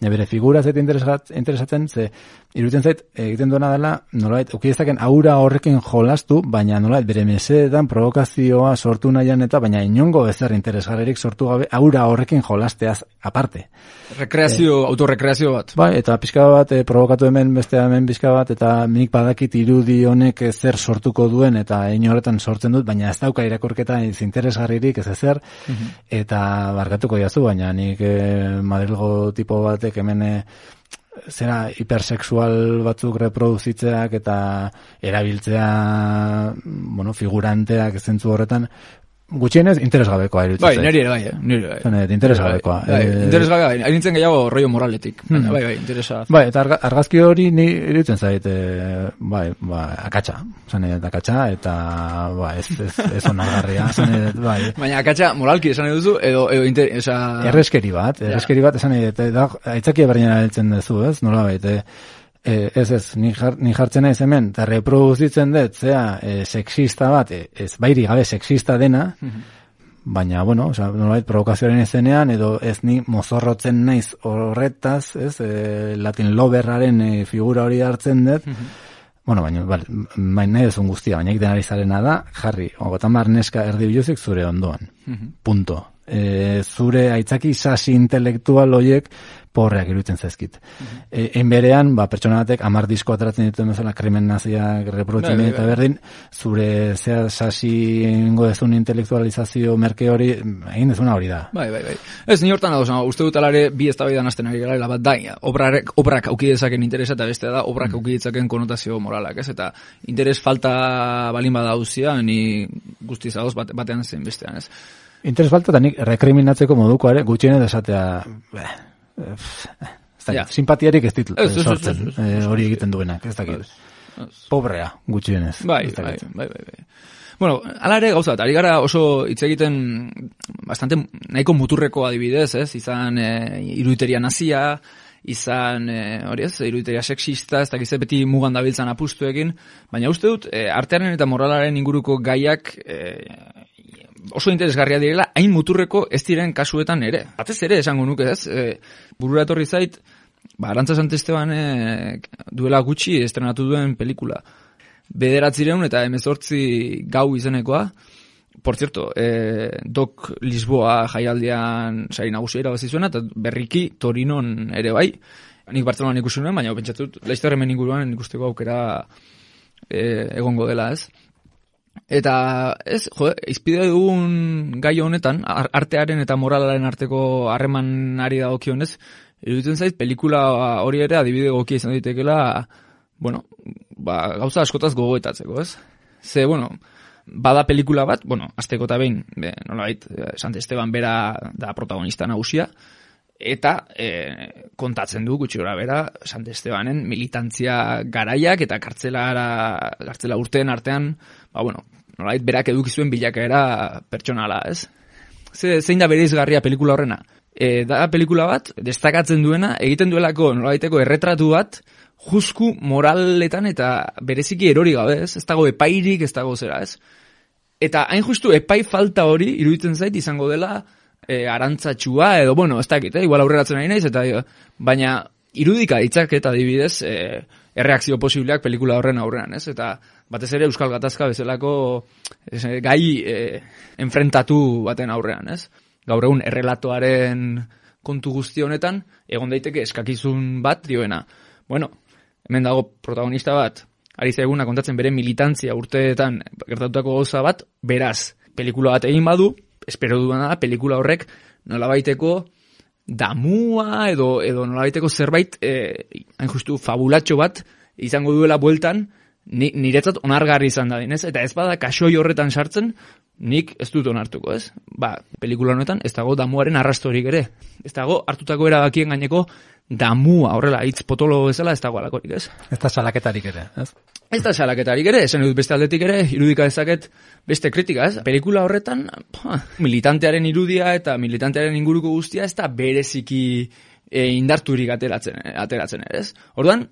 ne bere figura zait interesatzen, ze, iruten zait, egiten duena dela, nolait, uki ezaken aura horrekin jolastu, baina nolait, bere mesedetan provokazioa sortu nahian eta, baina inongo ezer interesgarrerik sortu gabe, aura horrekin jolasteaz aparte. Rekreazio, Eh, autorrekreazio bat. Bai, eta pixka bat, eh, provokatu hemen, beste hemen pixka bat, eta nik badakit irudi honek zer sortuko duen, eta hein horretan sortzen dut, baina ez dauka irakorketa ez interesgarririk ez ezer, eta barkatuko jazu, baina nik eh, Madrilgo tipo batek hemen eh, zera hipersexual batzuk reproduzitzeak eta erabiltzea bueno, figuranteak zentzu horretan gutxienez interesgabekoa iruditzen Bai, niri ere bai, eh? niri bai. Zene, interesgabekoa. Bai, bai, Eh, interesgabekoa, bai. Hain nintzen gehiago rollo moraletik. Mhm. bai, bai, interesa. Bai, eta arga, argazki hori ni iruditzen zait, e, bai, ba, akatsa, zan edo akatsa, eta, ba, ez, ez, ez onargarria, (laughs) zan edo, bai, Baina, akatsa, moralki esan duzu, edo, edo, inter, esa... erreskeri bat, erreskeri bat, esan eta da, aitzakia berdina heltzen duzu, ez, nola baita, E, ez ez, ni, jar, ni jartzen naiz hemen, eta reproduzitzen dut, zea, e, sexista bat, e, ez bairi gabe sexista dena, baina, bueno, oza, nolabait, provokazioaren ezenean, edo ez ni mozorrotzen naiz horretaz, ez, e, latin loberraren e, figura hori hartzen dut, Bueno, baina, bale, baina nahi duzun guztia, baina egiten ari zarena da, jarri, ogotan neska erdi biluzik zure ondoan. Punto. E, zure aitzaki sasi intelektual hoiek porreak iruditzen zaizkit. E, Ein berean, ba, pertsona batek amar disko ateratzen dituen bezala krimen naziak reprodutzen Bai, bai, eta bai. berdin, zure zea sasi ingo dezun intelektualizazio merke hori, egin dezuna hori da. Bai, bai, bai. Ez, ni hortan ados, uste dut alare bi eztabaidan hasten ari garela bat da, obrak, obrak auki dezaken interesa eta beste da, obrak auki ditzaken konotazio moralak, ez? Eta interes falta balin badauzia, ni guztiz ados bat, batean zen bestean, ez? Interes falta eta nik rekriminatzeko moduko ere gutxienez esatea beh, eh, ez dakit, simpatiarik ez dit Ez, ez, ez, sortzen eh, hori egiten duenak, ez dakit. Pobrea, gutxienez. Bai, bai, bai, bai, bai. Bueno, ala ere gauza ari gara oso hitz egiten bastante nahiko muturreko adibidez, ez? Izan e, iruditeria nazia, izan e, hori ez, iruditeria sexista, ez dakize beti mugan dabiltzan apustuekin, baina uste dut, e, artearen eta moralaren inguruko gaiak e, oso interesgarria direla, hain muturreko ez diren kasuetan ere. Batez ere esango nuke, ez? E, burura etorri zait, ba, Arantza Santesteban e, duela gutxi estrenatu duen pelikula. Bederatzireun eta emezortzi gau izenekoa, Por cierto, eh, Doc Lisboa jaialdian sari nagusia irabazi zuena, eta berriki Torinon ere bai. Nik Bartzelonan ikusi nuen, baina pentsatu dut, Leicester hemen inguruan ikusteko aukera eh, egongo dela, ez? Eta, ez, jo, izpide dugun gai honetan, ar- artearen eta moralaren arteko harremanari dagokionez, iruditzen zait, pelikula hori ere adibide gokia izan daitekela, bueno, ba, gauza askotaz gogoetatzeko, ez? Ze, bueno, bada pelikula bat, bueno, azteko eta behin, be, nolabait, eh, Sant Esteban bera da protagonista nagusia, eta e, kontatzen du gutxi gora bera Sant Estebanen militantzia garaiak eta kartzelara, kartzela urteen artean, ba, bueno, nolabait berak edukizuen bilakaera pertsonala, ez? Ze, zein da bereizgarria pelikula horrena? E, da pelikula bat, destakatzen duena, egiten duelako nolabaiteko erretratu bat, jusku moraletan eta bereziki erori gabe, ez? Ez dago epairik, ez dago zera, ez? Eta hain justu epai falta hori iruditzen zait izango dela e, arantzatxua edo, bueno, ez dakit, eh? igual aurreratzen ari naiz, eta, baina irudika ditzak eta adibidez e, erreakzio posibleak pelikula horren aurrean, ez? Eta batez ere Euskal Gatazka bezalako ez, gai e, enfrentatu baten aurrean, ez? Gaur egun errelatoaren kontu guzti honetan, egon daiteke eskakizun bat dioena. Bueno, hemen dago protagonista bat, ari zaiguna kontatzen bere militantzia urteetan gertatutako gauza bat, beraz, pelikula bat egin badu, espero duena da, pelikula horrek nolabaiteko damua edo edo nolabaiteko zerbait eh, hain justu fabulatxo bat izango duela bueltan ni, niretzat onargarri izan da dinez, eta ez bada kasoi horretan sartzen, nik ez dut onartuko, ez? Ba, pelikula honetan ez dago damuaren arrastorik ere. Ez dago hartutako erabakien gaineko damua, horrela, hitz potolo bezala ez dago alakorik, ez? Ez da salaketarik ere, ez? Ez da salaketarik ere, esan dut beste aldetik ere, irudika dezaket beste kritika, ez? Pelikula horretan, pa, militantearen irudia eta militantearen inguruko guztia ez da bereziki e, indarturik ateratzen, ateratzen ez? Orduan,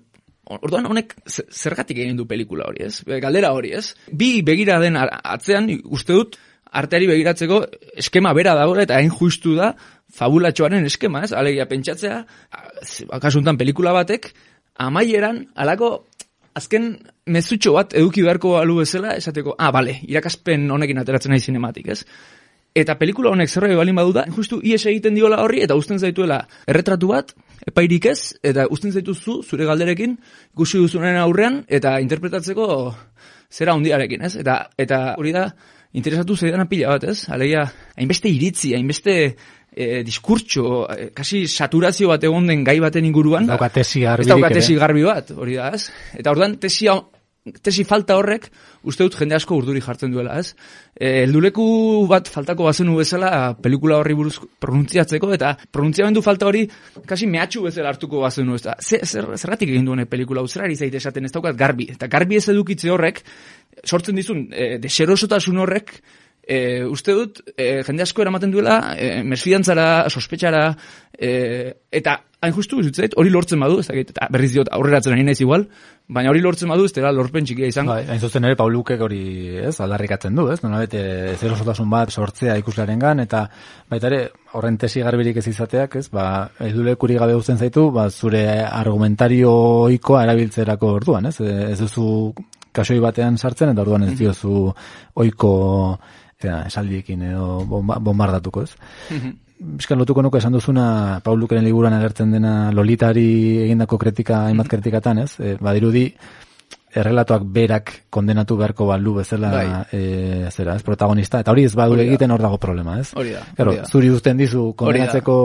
Orduan honek zergatik egin du pelikula hori, ez? Galdera hori, ez? Bi begira den atzean uste dut arteari begiratzeko eskema bera dago eta hain justu da fabulatxoaren eskema, ez? Alegia pentsatzea, akasuntan pelikula batek amaieran alako azken mezutxo bat eduki beharko alu bezala esateko, ah, bale, irakaspen honekin ateratzen nahi sinematik, ez? Eta pelikula honek zerra balin badu da, justu ies egiten diola horri eta uzten zaituela erretratu bat, epairik ez, eta uzten zaituzu zure galderekin, ikusi duzunen aurrean, eta interpretatzeko zera hundiarekin, ez? Eta, eta hori da, interesatu zeidan pila bat, ez? Alegia, hainbeste iritzi, hainbeste e, diskurtso, e, kasi saturazio bat egon den gai baten inguruan. Dauka tesi garbi. Ez dauka tesi garbi bat, hori da, ez? Eta orduan, tesi tesi falta horrek uste dut jende asko urduri jartzen duela, ez? E, elduleku bat faltako bazenu bezala pelikula horri buruz pronuntziatzeko eta pronuntziamendu falta hori kasi mehatxu bezala hartuko bazenu, ez da? Zer, zer, zerratik egin duene pelikula, uzerari zaite esaten ez daukat garbi. Eta garbi ez edukitze horrek, sortzen dizun, e, deserosotasun horrek, e, uste dut, e, jende asko eramaten duela, e, mesfidantzara, sospetxara, e, eta hain justu, zait, hori lortzen badu, ez dakit, berriz diot, aurreratzen ari naiz igual, baina hori lortzen badu, ez dela lorpen txikia izan. Bai, hain zuzen ere, Paulukek hori, ez, aldarrikatzen du, ez, nona bete, zer osotasun bat sortzea ikuslaren gan, eta baita ere, horren tesi garbirik ez izateak, ez, ba, edulekuri gabe guzten zaitu, ba, zure argumentario oikoa erabiltzerako orduan, ez, ez duzu kasoi batean sartzen, eta orduan ez mhm. diozu oiko eta esaldiekin edo bombardatuko, ez? Bizkan lotuko nuko esan duzuna Paulukeren liburuan agertzen dena Lolitari egindako kritika, hainbat kritikatan, ez? E, badirudi, errelatuak berak kondenatu beharko balu bezala bai. e, zera, ez, protagonista, eta hori ez badu egiten hor dago problema, ez? Hori da. Claro, zuri uzten dizu kondenatzeko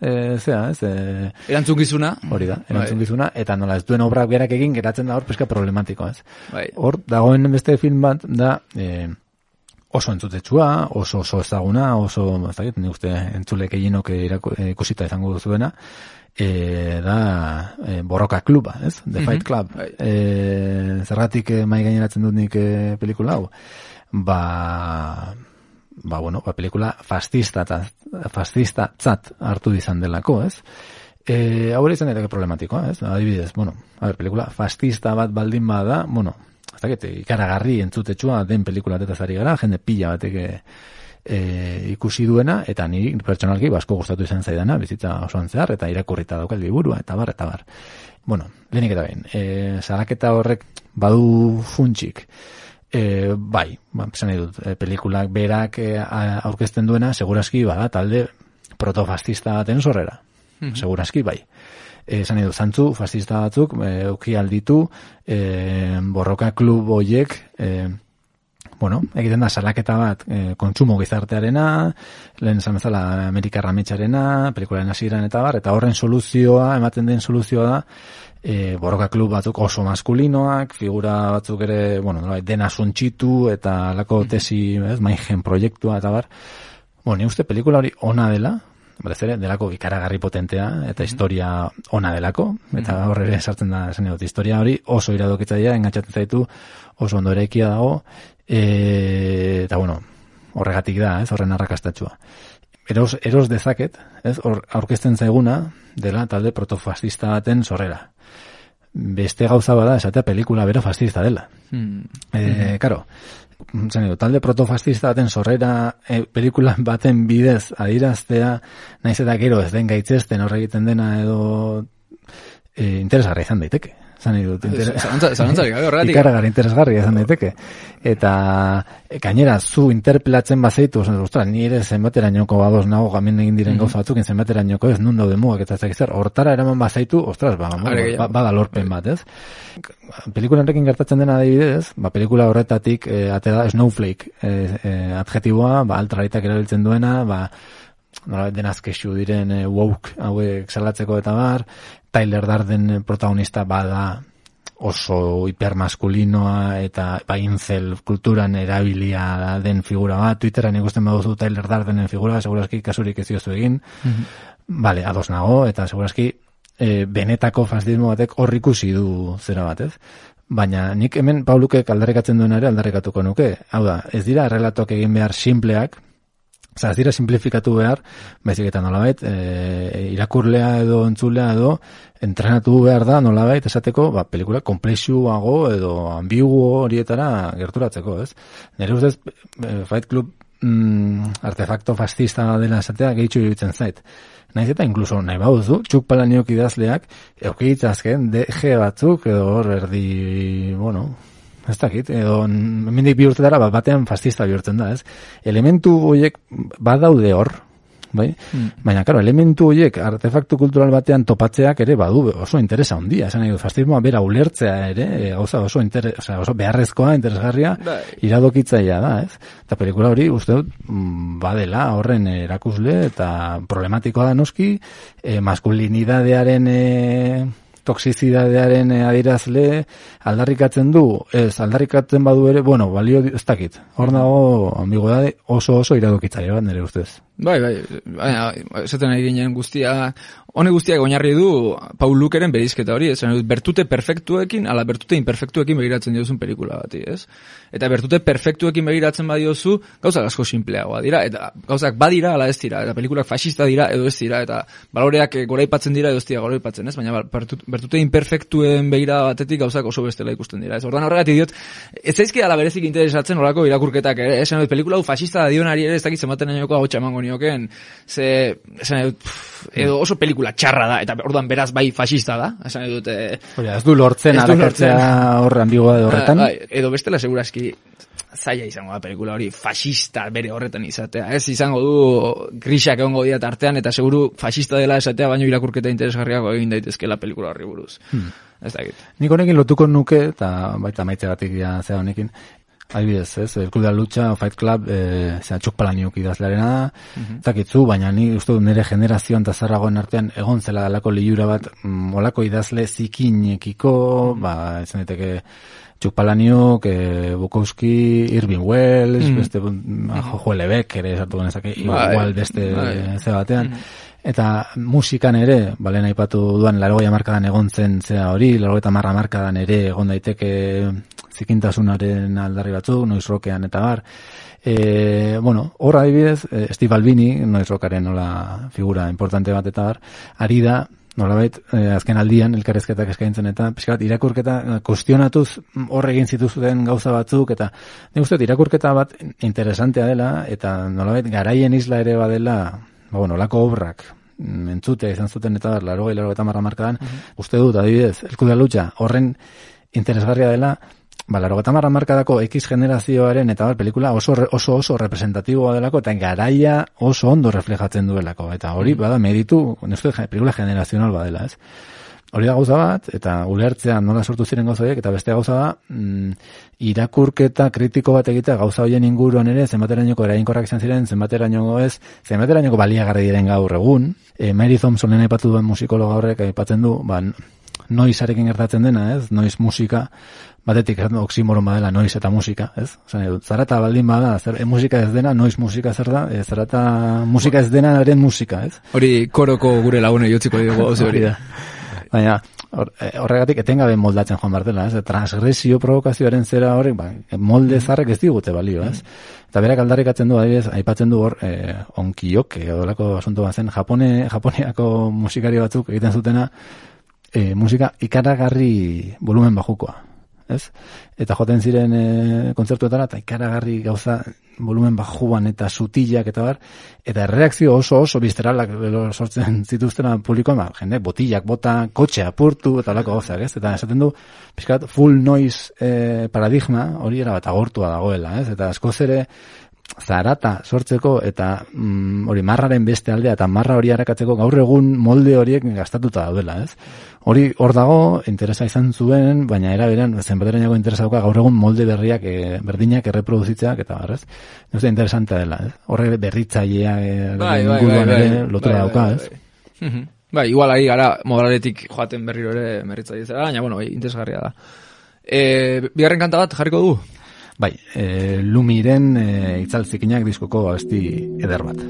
e, zera, ez? E, erantzungizuna. Hori da, erantzungizuna, bai. eta nola ez duen obrak berak egin geratzen da hor peska problematiko, ez? Bai. Hor, dagoen beste film bat da, e, oso entzutetxua, oso oso ezaguna, oso, ez dakit, ni uste entzulek eginok ikusita izango duzuena, e, da e, borroka kluba, ez? The Fight Club. Mm -hmm. e, zergatik e, mai gaineratzen dut nik e, pelikula hau? Ba, ba, bueno, ba, pelikula fascista, fascista tzat hartu izan delako, ez? E, hau izan daiteke problematikoa, ez? Adibidez, bueno, a ver, pelikula fascista bat baldin bada, bueno, ez dakit, ikaragarri entzutetsua den pelikula eta zari gara, jende pila batek e, ikusi duena, eta ni pertsonalki basko gustatu izan zaidana, bizitza osoan zehar, eta irakurrita daukal liburua, eta bar, eta bar. Bueno, lehenik eta behin, e, zaraketa horrek badu funtsik, e, bai, ba, dut, e, pelikulak berak e, aurkezten duena, seguraski bada, talde protofascista baten sorrera. Mm Seguraski, bai esan edo zantzu, fascista batzuk, e, uki alditu, e, borroka klub hoiek, e, bueno, egiten da salaketa bat e, kontsumo gizartearena, lehen esan bezala Amerikarra metxarena, pelikularen hasieran eta bar, eta horren soluzioa, ematen den soluzioa da, e, borroka klub batzuk oso maskulinoak, figura batzuk ere, bueno, nolabait, dena suntxitu eta lako tesi, ez, maigen proiektua eta bar. Bueno, ni uste pelikula hori ona dela, Berez ere, delako ikaragarri potentea eta historia ona delako, eta horre ere sartzen da esan dut, historia hori oso iradokitzaia, engatxatzen zaitu, oso ondo erekia dago, e, eta bueno, horregatik da, ez, horren arrakastatxua. Eros, eros dezaket, ez, hor, aurkezten zaiguna, dela talde protofascista baten sorrera. Beste gauza bada, esatea pelikula bero fascista dela. Hmm. E, karo, zen talde protofascista baten sorrera e, pelikula baten bidez adiraztea, naiz eta gero ez den gaitzesten horre egiten dena edo e, interesgarri izan daiteke. Zan dut, inter... Zalantza- zalantzarik gabe horregatik. ikaragarri interesgarri izan daiteke. Eta e, gainera, zu interpelatzen bazaitu, osan, ostras, ni ere zenbaterainoko badoz nago gamin egin diren gauza batzuk, zenbaterainoko ez nun daude mugak eta zer, hortara eraman bazaitu, ostras, ba, Are gehiago. ba, bada lorpen bat, ez? Pelikula horrekin gertatzen dena adibidez, ba, pelikula horretatik e, ate da snowflake e, e, adjetiboa, ba, altraritak erabiltzen duena, ba, nola denaz kexu diren e, woke hauek salatzeko eta bar, Tyler Darden protagonista bada oso hipermaskulinoa eta ba, incel kulturan erabilia den figura bat, Twitteran ikusten baduzu Tyler Dardenen figura, segurazki kasurik ez diozu egin, Vale, ados nago, eta segurazki e, benetako fascismo batek hor ikusi du zera bat, ez? Baina nik hemen Paulukek aldarrikatzen duena ere aldarrikatuko nuke. Hau da, ez dira relatoak egin behar simpleak, Osa, ez dira simplifikatu behar, baizik eta nolabait, e, irakurlea edo entzulea edo entrenatu behar da nolabait esateko, ba, pelikula komplexuago edo ambiguo horietara gerturatzeko, ez? Nire ustez, e, Fight Club mm, artefakto fascista dela esatea gehitxu iruditzen zait. Naiz eta inkluso nahi bauzu, txuk palaniok idazleak, eukitzazken DG batzuk, edo hor erdi, bueno, ez dakit, edo hemendik bi urtetara bat batean fascista bihurtzen da, ez? Elementu horiek badaude hor, bai? Baina, karo, elementu horiek artefaktu kultural batean topatzeak ere badu oso interesa handia, esan nahi dut, fascismoa bera ulertzea ere, e, gauza oso, inter, osea, oso beharrezkoa, interesgarria, Bai. iradokitzaia da, ez? Eta pelikula hori, uste dut, mm, badela horren erakusle, eta problematikoa da noski, e, maskulinidadearen e, toxizidadearen e, adirazle aldarrikatzen du, ez, aldarrikatzen badu ere, bueno, balio, ez dakit, hor dago ambiguedade oso oso iradokitzaile bat nire ustez. Bai, bai, baina, esaten ari ginen guztia, hone guztiak oinarri du Paul Lukeren berizketa hori, esan dut, bertute perfektuekin, ala bertute imperfektuekin begiratzen diozun pelikula bati, ez? Eta bertute perfektuekin begiratzen badiozu, gauzak asko simpleagoa dira, eta gauzak badira ala ez dira, eta pelikulak fascista dira edo ez dira, eta baloreak eh, goraipatzen dira edo ez dira goraipatzen, ez? Baina ba- bertute imperfektuen begira batetik gauzak oso bestela ikusten dira, ez? Ordan horregatik diot, ez zaizki ala berezik interesatzen horako irakurketak ere, esan dut, pelikula hau fascista da dionari ere ez dakit zenbaten nainoko hau emango nioken, ze, esan dut, edo oso pelikula txarra da, eta orduan beraz bai fascista da, esan dut, eh, Hori, ez du lortzen Ez du arakatzea hor ambigua horretan. Bai, edo bestela segurazki zaila izango da pelikula hori fascista bere horretan izatea. Ez izango du grisak egongo dira tartean eta seguru fascista dela esatea baino irakurketa interesgarriago egin daitezkela pelikula horri buruz. Ez dakit. Nik honekin lotuko nuke, eta baita maitzegatik ja zea honekin, Adibidez, ez, el Club de la Lucha, Fight Club, e, zera, txuk palaniuk idazlearena da, Mhm. zakitzu, baina ni uste dut nire generazioan eta zarragoen artean egon zela alako liura bat, mm, olako idazle zikinekiko, Mhm. ba, ez daiteke txuk palaniuk, e, Bukowski, Irving Wells, Mhm. beste, mm, Jojo Lebek ere sartu genezake, Bai, igual beste bai. ze batean. Eta musikan ere, balen aipatu duan, larogoi amarkadan egon zen zea hori, larogoi eta marra amarkadan ere egon daiteke zikintasunaren aldarri batzuk, noiz rokean eta bar. E, bueno, hor adibidez, eh, Steve Albini, noiz rokaren nola figura importante bat eta bar, ari da, nolabait, eh, azken aldian, elkarrezketak eskaintzen eta, pixka bat, irakurketa, eh, kustionatuz mm, hor egin zituzten gauza batzuk, eta dut irakurketa bat interesantea dela, eta nolabait, garaien isla ere badela, ba, bueno, lako obrak, entzutea izan zuten eta laro laro eta marra markadan, uste dut, adibidez, elku da lucha, horren interesgarria dela, ba, laro eta marra markadako X generazioaren eta bar, pelikula oso, oso oso representatiboa delako, eta garaia oso ondo reflejatzen duelako, eta hori, bada, meritu, nestu, pelikula generazional badela, ez? Hori da gauza bat, eta ulertzea nola sortu ziren gauza horiek, eta beste gauza da, mm, irakurketa kritiko bat egitea gauza horien inguruan ere, zenbaterainoko erainkorrak izan ziren, zenbaterainoko ez, zenbaterainoko baliagarri diren gaur egun. E, Mary Thompsonen aipatu duen musikologa horrek aipatzen du, ba, noizarekin gertatzen dena, ez? Noiz musika, batetik ez oksimoron badela noiz eta musika, ez? Zan, zarata baldin bada, zer, e, musika ez dena, noiz musika zer da, e, zarata musika ez dena eren musika, ez? Hori koroko gure lagune jotziko dugu hori da. (laughs) Baina, hor- e, horregatik etengabe moldatzen joan bartela, ez? Transgresio provokazioaren zera horrek, ba, molde zarrek ez digute balio, ez? Eta berak aldarrikatzen du, adibidez, aipatzen du hor, e, onkiok, odolako asunto bat zen, Japone, (laughs) Japoniako musikari batzuk egiten zutena, e, musika ikaragarri volumen bajukoa, ez? Eta joten ziren e, kontzertuetara, eta ikaragarri gauza volumen bajuan eta sutilak eta bar, eta erreakzio oso oso bizteralak sortzen zituztena publikoan, ba, jende botillak bota, kotxe apurtu eta olako gauzak, ez? Eta esaten du, pixkat, full noise e, paradigma hori era bat agortua dagoela, ez? Eta askoz ere, zarata sortzeko eta mm, hori marraren beste aldea eta marra hori arakatzeko gaur egun molde horiek gastatuta daudela, ez? Hori hor dago, interesa izan zuen, baina era beran zenbaterainako interesa dauka gaur egun molde berriak e, berdinak erreproduzitzeak eta bar, ez? Nire interesantea dela, ez? Horre berritzailea e, Bai, bai, bai, bai. lotura Bai, dauka, bai, ez? bai. Mhm. Bai, igual ari gara modaletik joaten berriro ere merritza zera, baina, bueno, bai, interesgarria da. E, bigarren kanta bat jarriko du. Bai, e, Lumiren e, itzaltzikinak diskoko abesti eder bat.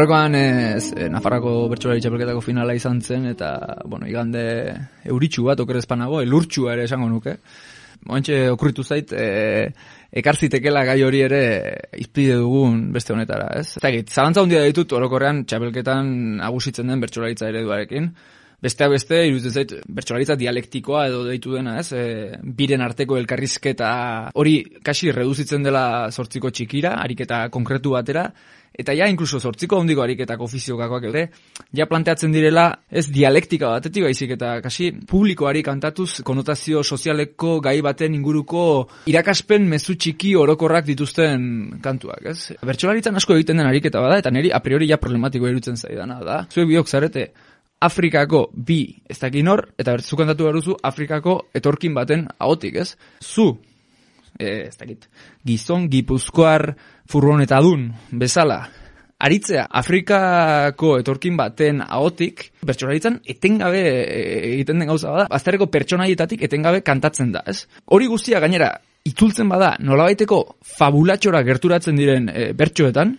Aurrekoan ez, e, Nafarrako bertsolari txapelketako finala izan zen, eta, bueno, igande euritxu bat, okerezpanago, elurtxua ere esango nuke. Moentxe okurritu zait, e, ekarzitekela gai hori ere izpide dugun beste honetara, ez? Eta egit, zalantza hundia ditut orokorrean txapelketan agusitzen den bertsolaritza ereduarekin. Besteak beste, iruditzen zait, bertsolaritza dialektikoa edo deitu dena, ez? E, biren arteko elkarrizketa hori kasi reduzitzen dela sortziko txikira, ariketa konkretu batera, eta ja inkluso sortziko handiko ariketako ofiziokakoak ere, ja planteatzen direla ez dialektika batetik baizik eta kasi publikoari kantatuz konotazio sozialeko gai baten inguruko irakaspen mezu txiki orokorrak dituzten kantuak, ez? Bertsolaritzan asko egiten den ariketa bada, eta niri a priori ja problematiko irutzen zaidana da. Zuek biok zarete, Afrikako bi ez dakin hor, eta bertzu kantatu beruzu Afrikako etorkin baten ahotik, ez? Zu, e, ez dakit, gizon, gipuzkoar, furgonetadun, bezala, aritzea Afrikako etorkin baten ahotik, bertsolaritzan etengabe e, egiten den gauza bada, bazterreko pertsonaietatik etengabe kantatzen da, ez? Hori guztia gainera, itzultzen bada, nolabaiteko fabulatxora gerturatzen diren e, bertsoetan,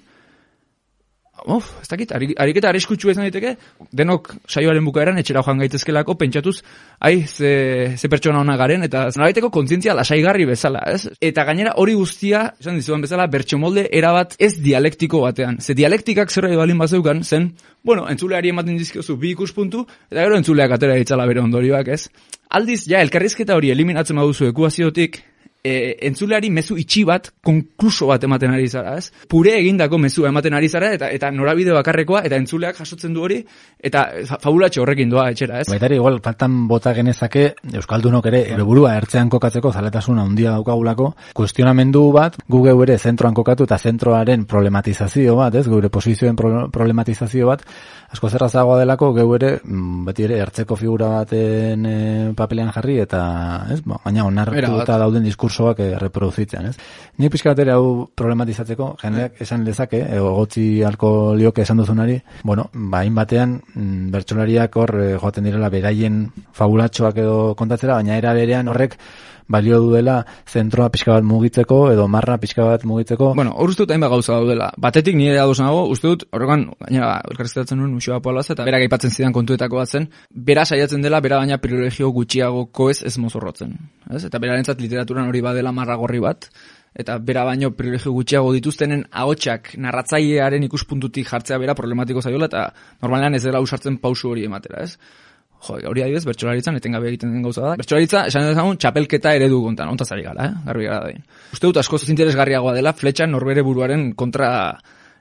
Uf, ez dakit, ari- ariketa arriskutsu izan daiteke, denok saioaren bukaeran etxera joan gaitezkelako pentsatuz, ai, ze, ze pertsona ona garen, eta nolabaiteko kontzientzia lasaigarri bezala, ez? Eta gainera hori guztia, esan dizuan bezala, bertxomolde erabat ez dialektiko batean. Ze dialektikak zerbait balin bazeukan, zen, bueno, entzuleari ematen dizkiozu bi ikuspuntu, eta gero entzuleak atera ditzala bere ondorioak, ez? Aldiz, ja, elkarrizketa hori eliminatzen baduzu ekuaziotik, e, entzuleari mezu itxi bat, konkluso bat ematen ari zara, ez? Pure egindako mezu ematen ari zara, eta eta norabide bakarrekoa, eta entzuleak jasotzen du hori, eta fa- fabulatxo horrekin doa etxera, ez? Baita ere, igual, faltan bota genezake, Euskaldunok ere, ere burua ertzean kokatzeko zaletasuna handia daukagulako, kuestionamendu bat, gu geu ere zentroan kokatu eta zentroaren problematizazio bat, ez, geure posizioen pro- problematizazio bat, asko zerrazagoa delako, geu ere, mm, beti ere, ertzeko figura baten e, papelean jarri, eta, ez, ba, baina onartu Erabat. eta diskursoak e, reproduzitzen, ez. Ni pixka bat ere hau problematizatzeko, jendeak esan lezake, e, gotzi alko lioke esan duzunari, bueno, ba, batean mm, bertsolariak hor e, joaten direla beraien fabulatxoak edo kontatzera, baina era berean horrek balio duela zentroa pixka bat mugitzeko edo marra pixka bat mugitzeko. Bueno, hor uste dut hainbat gauza daudela. Batetik nire ados nago, uste dut, horregan, gainera, elkarrizketatzen nuen Muxoa Poalaz, eta berak aipatzen zidan kontuetako bat zen, bera saiatzen dela, bera baina privilegio gutxiagoko ez ez mozorrotzen. Ez? Eta berarentzat literaturan hori badela marragorri bat, eta bera baino privilegio gutxiago dituztenen ahotsak narratzailearen ikuspuntutik jartzea bera problematiko zaiola, eta normalean ez dela usartzen pausu hori ematera, ez? Jo, hori adibidez, bertsolaritzan etengabe egiten den gauza da. Bertsolaritza, esan dezagun, txapelketa eredu kontan, ontaz ari gara, eh? garbi gara dain. Uste dut askoz interesgarriagoa dela fletxan norbere buruaren kontra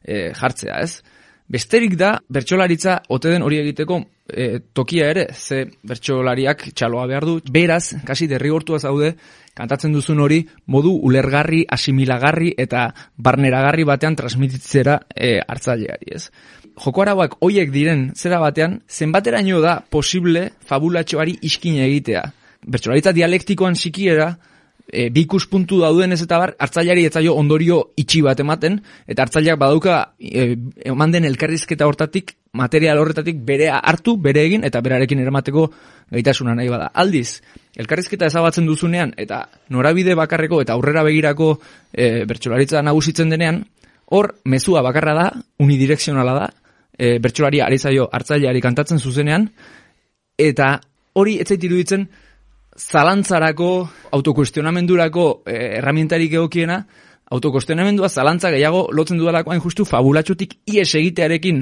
eh, jartzea, ez? Besterik da, bertsolaritza ote den hori egiteko eh, tokia ere, ze bertsolariak txaloa behar du, beraz, kasi derrigortua zaude, kantatzen duzun hori modu ulergarri, asimilagarri eta barneragarri batean transmititzera e, hartzaileari, ez? Joko arauak hoiek diren zera batean, zenbateraino da posible fabulatxoari iskin egitea. Bertsolaritza dialektikoan sikiera, e, bi ikuspuntu dauden ez eta bar, hartzaileari etzaio ondorio itxi bat ematen, eta hartzaileak badauka e, eman den elkarrizketa hortatik, material horretatik bere hartu, bere egin, eta berarekin eramateko gaitasuna nahi bada. Aldiz, elkarrizketa ezabatzen duzunean, eta norabide bakarreko eta aurrera begirako e, bertsolaritza nagusitzen denean, hor, mezua bakarra da, unidirekzionala da, e, bertsolaria ari zaio hartzaileari kantatzen zuzenean, eta hori ez zait iruditzen zalantzarako, autokuestionamendurako eh, erramientarik egokiena, autokuestionamendua zalantza gehiago lotzen dudalako hain justu fabulatxotik ies egitearekin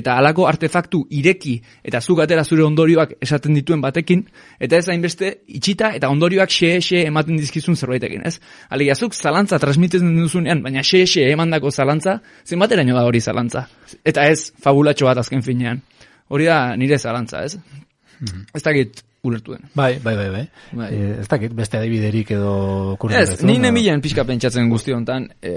eta halako artefaktu ireki eta zuk atera zure ondorioak esaten dituen batekin, eta ez hainbeste itxita eta ondorioak xe-xe ematen dizkizun zerbaitekin, ez? Alegia, zuk zalantza transmititzen duzunean, baina xe-xe emandako zalantza, zenbateraino da hori zalantza? Eta ez fabulatxo bat azken finean. Hori da nire zalantza, ez? Ez dakit ulertu den. Bai, bai, bai, bai. Bai. Eh, ez dakit, beste adibiderik edo kurri Ez, ni nemilen pixka pentsatzen guzti honetan, e,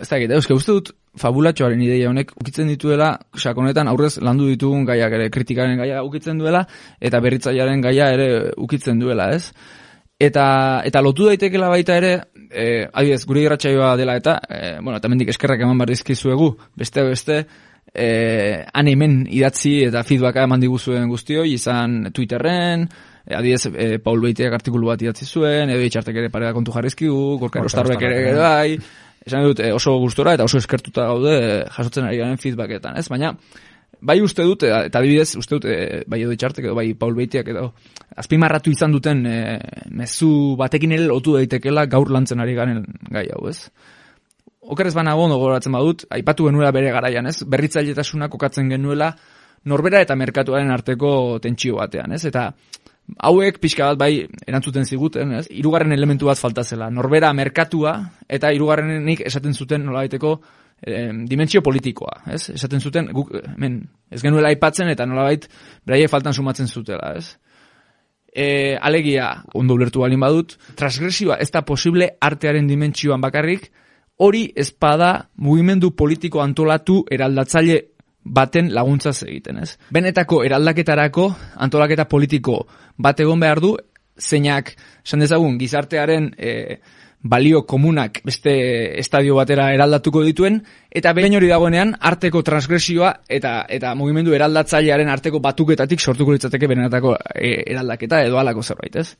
ez dakit, euske, uste dut fabulatxoaren ideia honek ukitzen dituela, sakonetan aurrez landu ditugun gaiak ere, kritikaren gaia ukitzen duela, eta berritzailearen gaia ere ukitzen duela, ez? Eta, eta lotu daitekela baita ere, e, adibidez, gure irratsaioa dela eta, e, bueno, eta mendik eskerrak eman behar dizkizuegu, beste beste, e, hemen idatzi eta feedbacka eman diguzuen guztioi, izan Twitterren, e, adibidez, e, Paul Beiteak artikulu bat idatzi zuen, edo itxartek ere pareda kontu jarrizkigu, gorka erostarrek ere ere bai, esan dut eh, oso gustora eta oso eskertuta gaude eh, jasotzen ari garen feedbacketan, ez? Baina, bai uste dut, eta adibidez, uste dut, eh, bai edo itxartek edo bai Paul Beitiak edo, azpimarratu izan duten eh, mezu batekin ere lotu daitekela gaur lantzen ari garen gai hau, ez? Okerez banago ondo gogoratzen badut, aipatu genuela bere garaian, ez? Berritzailetasuna kokatzen genuela norbera eta merkatuaren arteko tentsio batean, ez? Eta hauek pixka bat bai erantzuten ziguten, ez? Hirugarren elementu bat falta zela, norbera merkatua eta hirugarrenik esaten zuten nolabaiteko dimentsio politikoa, ez? Esaten zuten guk hemen ez genuela aipatzen eta nolabait beraiek faltan sumatzen zutela, ez? E, alegia, ondo ulertu balin badut, transgresioa ez da posible artearen dimentsioan bakarrik, hori ezpada mugimendu politiko antolatu eraldatzaile baten laguntzaz egiten, ez? Benetako eraldaketarako antolaketa politiko bat egon behar du, zeinak, esan dezagun, gizartearen e, balio komunak beste estadio batera eraldatuko dituen, eta behin hori dagoenean arteko transgresioa eta eta mugimendu eraldatzailearen arteko batuketatik sortuko litzateke benetako e, eraldaketa edo halako zerbait, ez?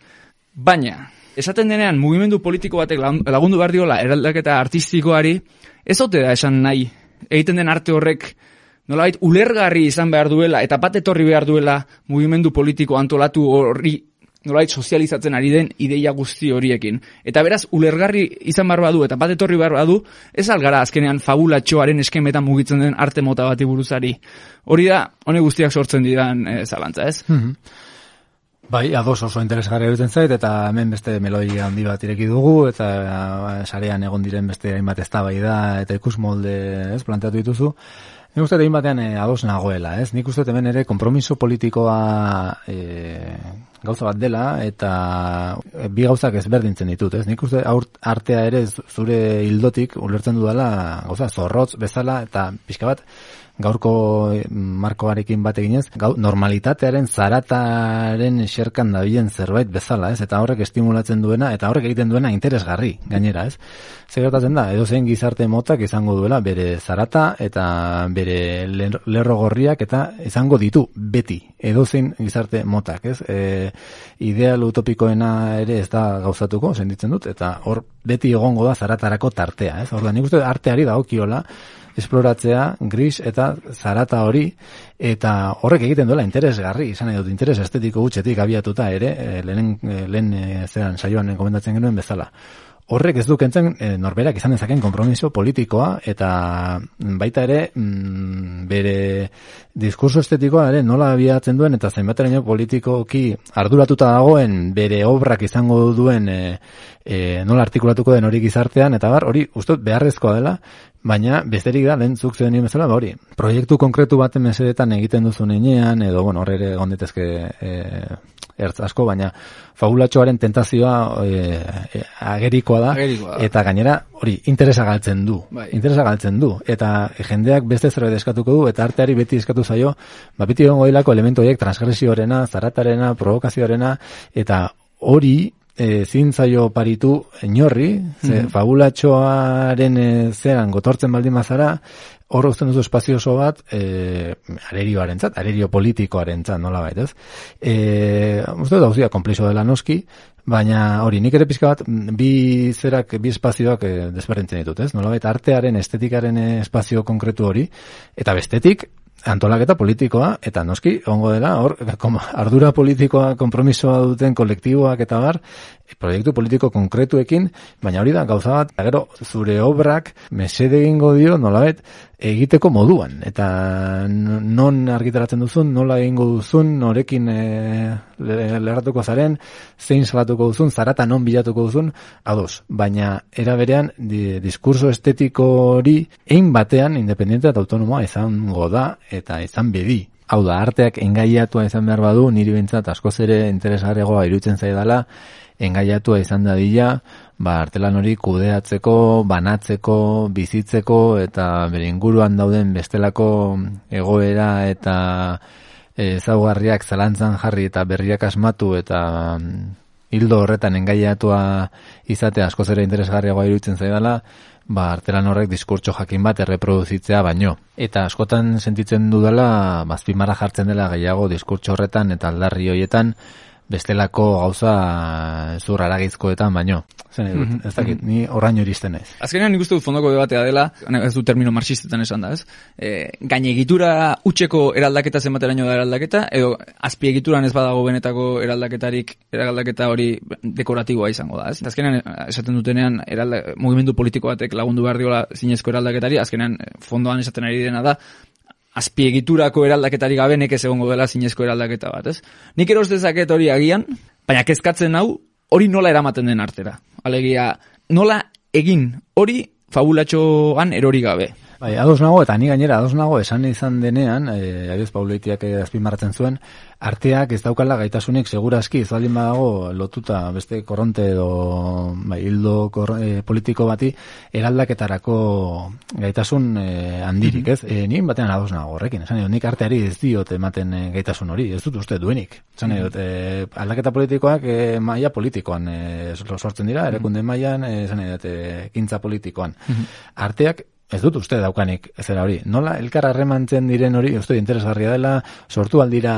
Baina, esaten denean mugimendu politiko batek lagun- lagundu behar diola eraldaketa artistikoari, ez ote da esan nahi egiten den arte horrek nolabait ulergarri izan behar duela eta bat etorri behar duela mugimendu politiko antolatu horri nolabait sozializatzen ari den ideia guzti horiekin. Eta beraz, ulergarri izan behar badu eta bat etorri behar badu, ez algara azkenean fabulatxoaren eskemetan mugitzen den arte mota bati buruzari. Hori da, honek guztiak sortzen didan e, zalantza, ez? Bai, ados oso interesgarri egiten zait, eta hemen beste melodia handi bat ireki dugu, eta eh, sarean egon diren beste hainbat eztabaida eta ikus molde ez, planteatu dituzu. Nik uste egin batean eh, ados nagoela, ez? Nik uste hemen ere kompromiso politikoa eh, gauza bat dela, eta eh, bi gauzak ezberdintzen ditut, ez? Nik uste aur, artea ere zure hildotik ulertzen dudala gauza zorrotz bezala, eta pixka bat gaurko eh, markoarekin bat eginez, gau, normalitatearen zarataren xerkan dabilen zerbait bezala, ez? Eta horrek estimulatzen duena, eta horrek egiten duena interesgarri, gainera, ez? Zer da, edo zein gizarte motak izango duela bere zarata eta bere ler- lerro gorriak eta izango ditu beti, edo zein gizarte motak, ez? E, ideal utopikoena ere ez da gauzatuko, senditzen dut, eta hor beti egongo da zaratarako tartea, ez? Orduan, nik uste arteari dagokiola esploratzea gris eta zarata hori eta horrek egiten duela interesgarri, izan nahi dut interes estetiko gutxetik abiatuta ere, e, lehen, e, lehen e, zeran saioan komendatzen genuen bezala. Horrek ez du kentzen e, norberak izan dezaken kompromiso politikoa eta baita ere mm, bere diskurso estetikoa ere nola abiatzen duen eta zenbateraino politikoki arduratuta dagoen bere obrak izango duen e, e, nola artikulatuko den hori gizartean eta bar, hori uste beharrezkoa dela, baina besterik da, lehen zuk zuen bezala, ba hori, proiektu konkretu baten mesedetan egiten duzu nenean, edo, bueno, hor ere egon daitezke e, ertz asko, baina fabulatxoaren tentazioa e, e, agerikoa da, Agerikoa da. eta gainera, hori, interesa galtzen du, Bai. interesa galtzen du, eta jendeak beste zerbait eskatuko du, eta arteari beti eskatu zaio, ba, beti egongo dilako elementu horiek transgresioarena, zaratarena, provokazioarena, eta hori e, zin zaio paritu inorri, ze fabulatxoaren e, zeran gotortzen baldin bazara, hor uzten duzu espazio oso bat e, arerioaren zat, arerio politikoaren zat, nola baita, ez? E, uste dut dauzia, komplexo dela noski, baina hori, nik ere pixka bat, mm, bi zerak, bi espazioak e, desberdintzen ditut, ez? Nola baita, artearen, estetikaren espazio konkretu hori, eta bestetik, antolaketa politikoa, eta noski, ongo dela, hor, (laughs) ardura politikoa, kompromisoa duten kolektiboak eta bar, proiektu politiko konkretuekin, baina hori da, gauza bat, gero, zure obrak, mesede egingo dio, nolabet, egiteko moduan, eta non argitaratzen duzun, nola egingo duzun, norekin e, le- lerratuko zaren, zein salatuko duzun, zarata non bilatuko duzun, ados, baina era berean di, diskurso estetiko hori ein batean independiente eta autonomoa izango da eta izan bedi. Hau da, arteak engaiatua izan behar badu, niri bintzat askoz ere interesgarriagoa iruditzen zaidala, engaiatua izan dadila, ba, artelan hori kudeatzeko, banatzeko, bizitzeko, eta bere inguruan dauden bestelako egoera eta ezaugarriak zalantzan jarri eta berriak asmatu eta mm, hildo horretan engaiatua izatea askoz ere interesgarriagoa iruditzen zaidala, ba, artelan horrek diskurtso jakin bat erreproduzitzea baino. Eta askotan sentitzen dudala, bazpimara jartzen dela gehiago diskurtso horretan eta aldarri hoietan, bestelako gauza zur aragizkoetan baino. Zer nahi dut, ez dakit, ni horraino iristen naiz. Azkenean nik uste dut fondoko debatea dela, ez du termino marxistetan esan da, ez? E, gainegitura utxeko eraldaketa zenbateraino da eraldaketa, edo azpiegituran ez badago benetako eraldaketarik, eraldaketa hori dekoratiboa izango da, ez? Azkenean esaten dutenean eralda, mugimendu politiko batek lagundu behar diola zinezko eraldaketari, azkenean fondoan esaten ari dena da, azpiegiturako eraldaketari gabe nekez egongo dela zinezko eraldaketa bat, ez? Nik eros dezaket hori agian, baina kezkatzen hau hori nola eramaten den artera. Alegia, nola egin hori fabulatxoan erori gabe. Bai, ados nago, eta ni gainera ados nago esan izan denean, e, abiez Pauloitiak eh, azpimarratzen zuen, arteak ez daukala gaitasunik segurazki, ez baldin badago lotuta beste korronte edo bai, hildo kor, e, politiko bati eraldaketarako gaitasun e, handirik, ez? E, nien batean ados nago horrekin, esan nik arteari ez diot ematen e, gaitasun hori, ez dut uste duenik. Esan dut, e, aldaketa politikoak e, maila politikoan e, sortzen dira, erakunde mailan e, esan dut, e, kintza politikoan. Arteak Ez dut uste daukanik zera hori. Nola elkar harremantzen diren hori, uste interesgarria dela, sortu aldira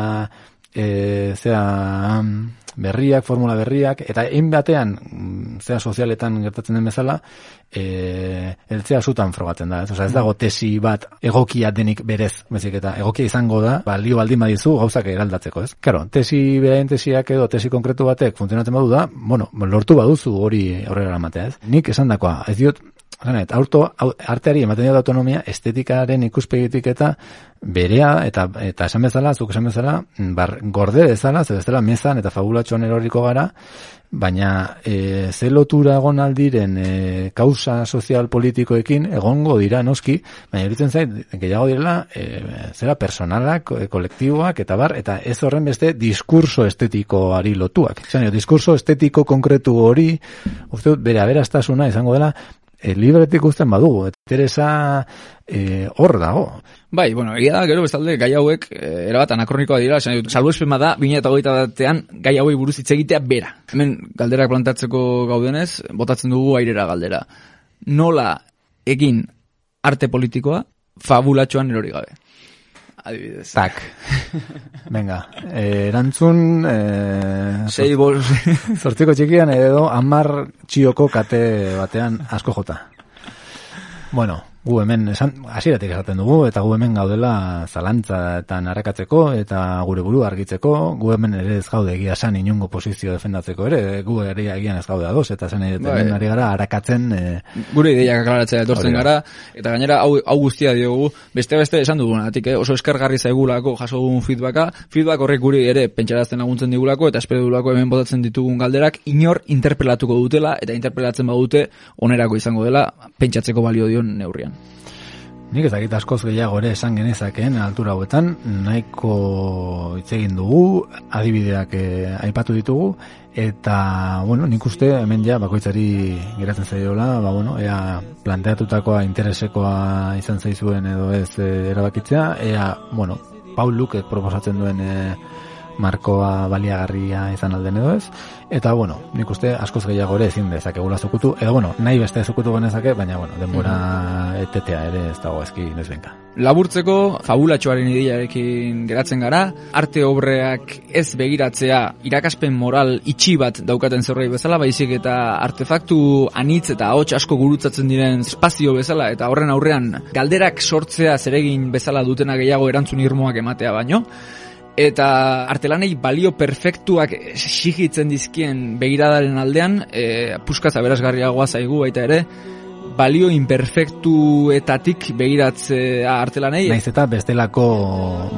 e, zera berriak, formula berriak, eta egin batean, mm, zera sozialetan gertatzen den bezala, e, eltzea zutan frogatzen da. Ez, Osa, ez dago tesi bat egokia denik berez, bezik eta egokia izango da, balio baldin badizu gauzak eraldatzeko, ez? Karo, tesi beraien tesiak edo tesi konkretu batek funtzionatzen badu da, bueno, lortu baduzu hori aurrera eramatea, ez? Nik esan dakoa, ez diot, Zanet, auto, au- arteari ematen dio autonomia estetikaren ikuspegitik eta berea eta eta esan bezala, zuk esan bezala, bar, gorde bezala, ze bezala mezan eta fabulatxoan eroriko gara, baina e, ze lotura egon aldiren e, kausa sozial politikoekin egongo dira noski, baina iruditzen zait gehiago direla e, zera personalak, e, kolektiboak eta bar, eta ez horren beste diskurso estetikoari lotuak. Zan, diskurso estetiko konkretu hori, uste dut, bere aberastasuna izango dela, e, libretik uzten badugu, eta interesa e, hor dago. Bai, bueno, egia da, gero bestalde, gai hauek, eh, erabat anakronikoa dira, esan dut, salbuespen bada, 2008 batean, gai hauei buruz hitz egitea bera. Hemen, galderak plantatzeko gaudenez, botatzen dugu airera galdera. Nola egin arte politikoa fabulatxoan erori gabe? Adibidez. Tak. Venga, e, erantzun... E, Sei bol... (laughs) Zortziko txikian edo amar txioko kate batean asko jota. Bueno, gu hemen esan, hasieratik esaten dugu, eta gu hemen gaudela zalantza eta narakatzeko, eta gure buru argitzeko, gu hemen ere ez gaude egia san inungo posizio defendatzeko ere, gu ere egian ez gaude ados, eta zen Bai. hemen ari gara arakatzen e, gure ideiak aklaratzea etortzen gara, eta gainera hau, hau guztia diogu, beste beste esan dugunatik, eh? oso eskargarri zaigulako jaso dugun feedbacka, feedback horrek guri ere pentsarazten laguntzen digulako, eta espero dugulako hemen botatzen ditugun galderak, inor interpelatuko dutela, eta interpelatzen badute onerako izango dela, pentsatzeko balio dion neurrian. Nik ez dakit askoz gehiago ere esan genezakeen altura hauetan, nahiko hitz egin dugu, adibideak eh, aipatu ditugu, eta, bueno, nik uste hemen ja bakoitzari geratzen zaiola, ba, bueno, ea planteatutakoa interesekoa izan zaizuen edo ez eh, erabakitzea, ea, bueno, Paul Luke proposatzen duen eh, markoa baliagarria izan alden edo ez, eta, bueno, nik uste askoz gehiago ere ezin dezakegula zukutu, edo, bueno, nahi beste zukutu genezake, baina, bueno, denbora etetea ere ez dago ezki nezbenka. Laburtzeko, fabulatxoaren ideiarekin geratzen gara, arte obreak ez begiratzea irakaspen moral itxi bat daukaten zerrei bezala, baizik eta artefaktu anitz eta ahots asko gurutzatzen diren espazio bezala, eta horren aurrean galderak sortzea zeregin bezala dutena gehiago erantzun irmoak ematea baino, eta artelanei balio perfektuak exigitzen dizkien begiradaren aldean, e, puskaz aberasgarriagoa zaigu baita ere, balio imperfektuetatik begiratzea artelanei, Naiz eta bestelako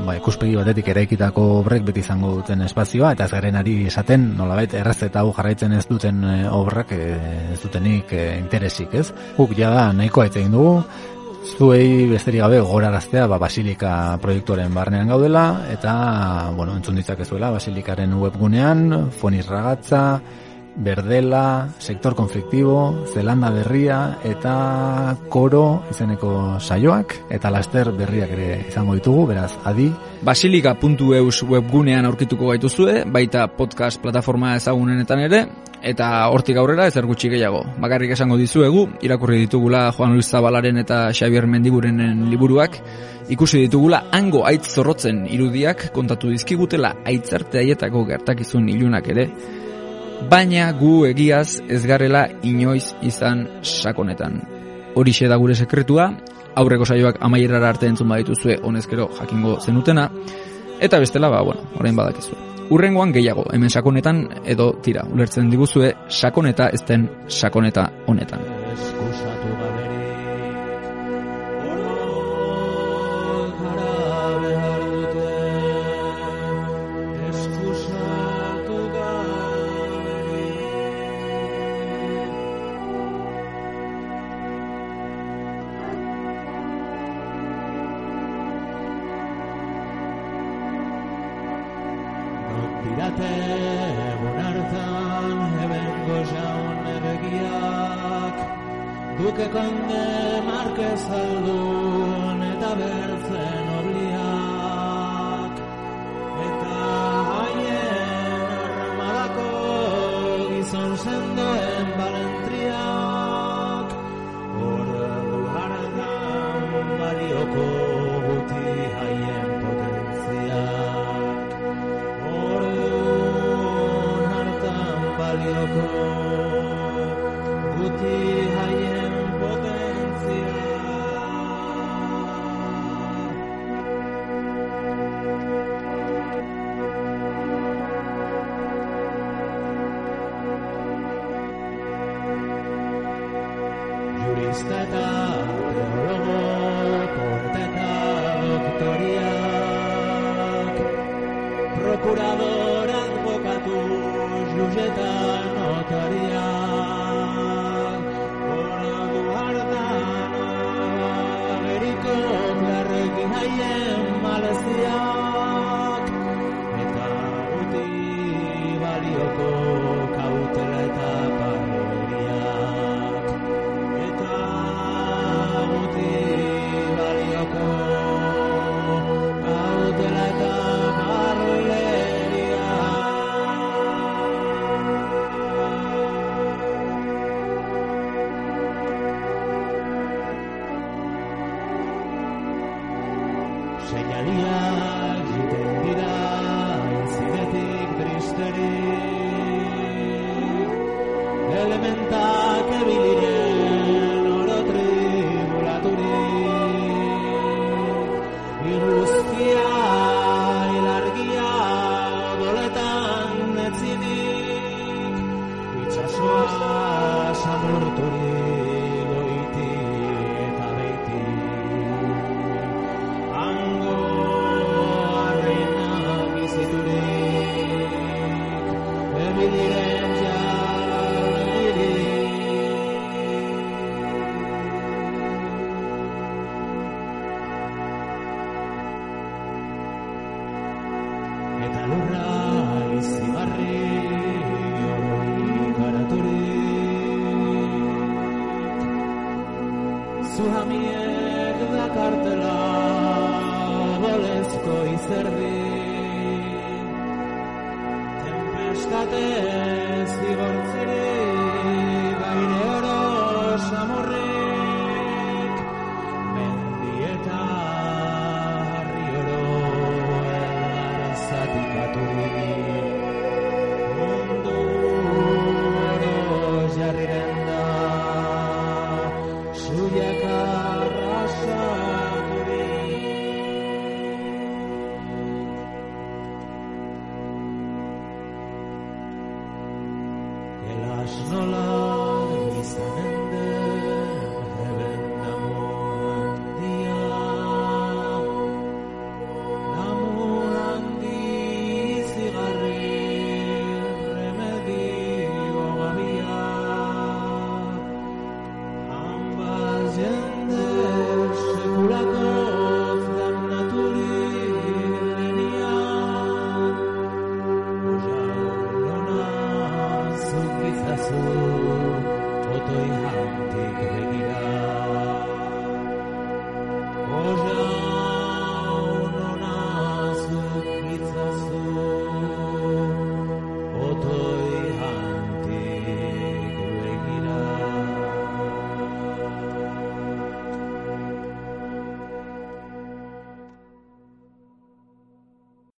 ba, ikuspegi batetik eraikitako obrek beti izango duten espazioa, eta ez garen ari esaten, nolabait, erraz eta hau jarraitzen ez duten e, obrak e, ez dutenik e, interesik, ez? Guk jada nahikoa egin dugu, zuei besterik gabe goraraztea ba, Basilika proiektuaren barnean gaudela, eta, bueno, entzun ditzakezuela Basilikaren webgunean, fonirragatza, Berdela, Sektor Konfliktibo, Zelanda Berria eta Koro izeneko saioak eta Laster Berriak ere izango ditugu, beraz, adi. Basilika.eus webgunean aurkituko gaituzue, baita podcast plataforma ezagunenetan ere, eta hortik aurrera ezer gutxi gehiago. Bakarrik esango dizuegu, irakurri ditugula Juan Luis Zabalaren eta Xavier Mendiburenen liburuak, ikusi ditugula hango aitz zorrotzen irudiak kontatu dizkigutela aitzarte haietako gertakizun ilunak ere, baina gu egiaz ez garela inoiz izan sakonetan. Horixe da gure sekretua, aurreko saioak amaierara arte entzun badituzue honezkero jakingo zenutena, eta bestela, ba, bueno, orain badakizu. Urrengoan gehiago, hemen sakonetan edo tira, ulertzen diguzue sakoneta ezten sakoneta honetan.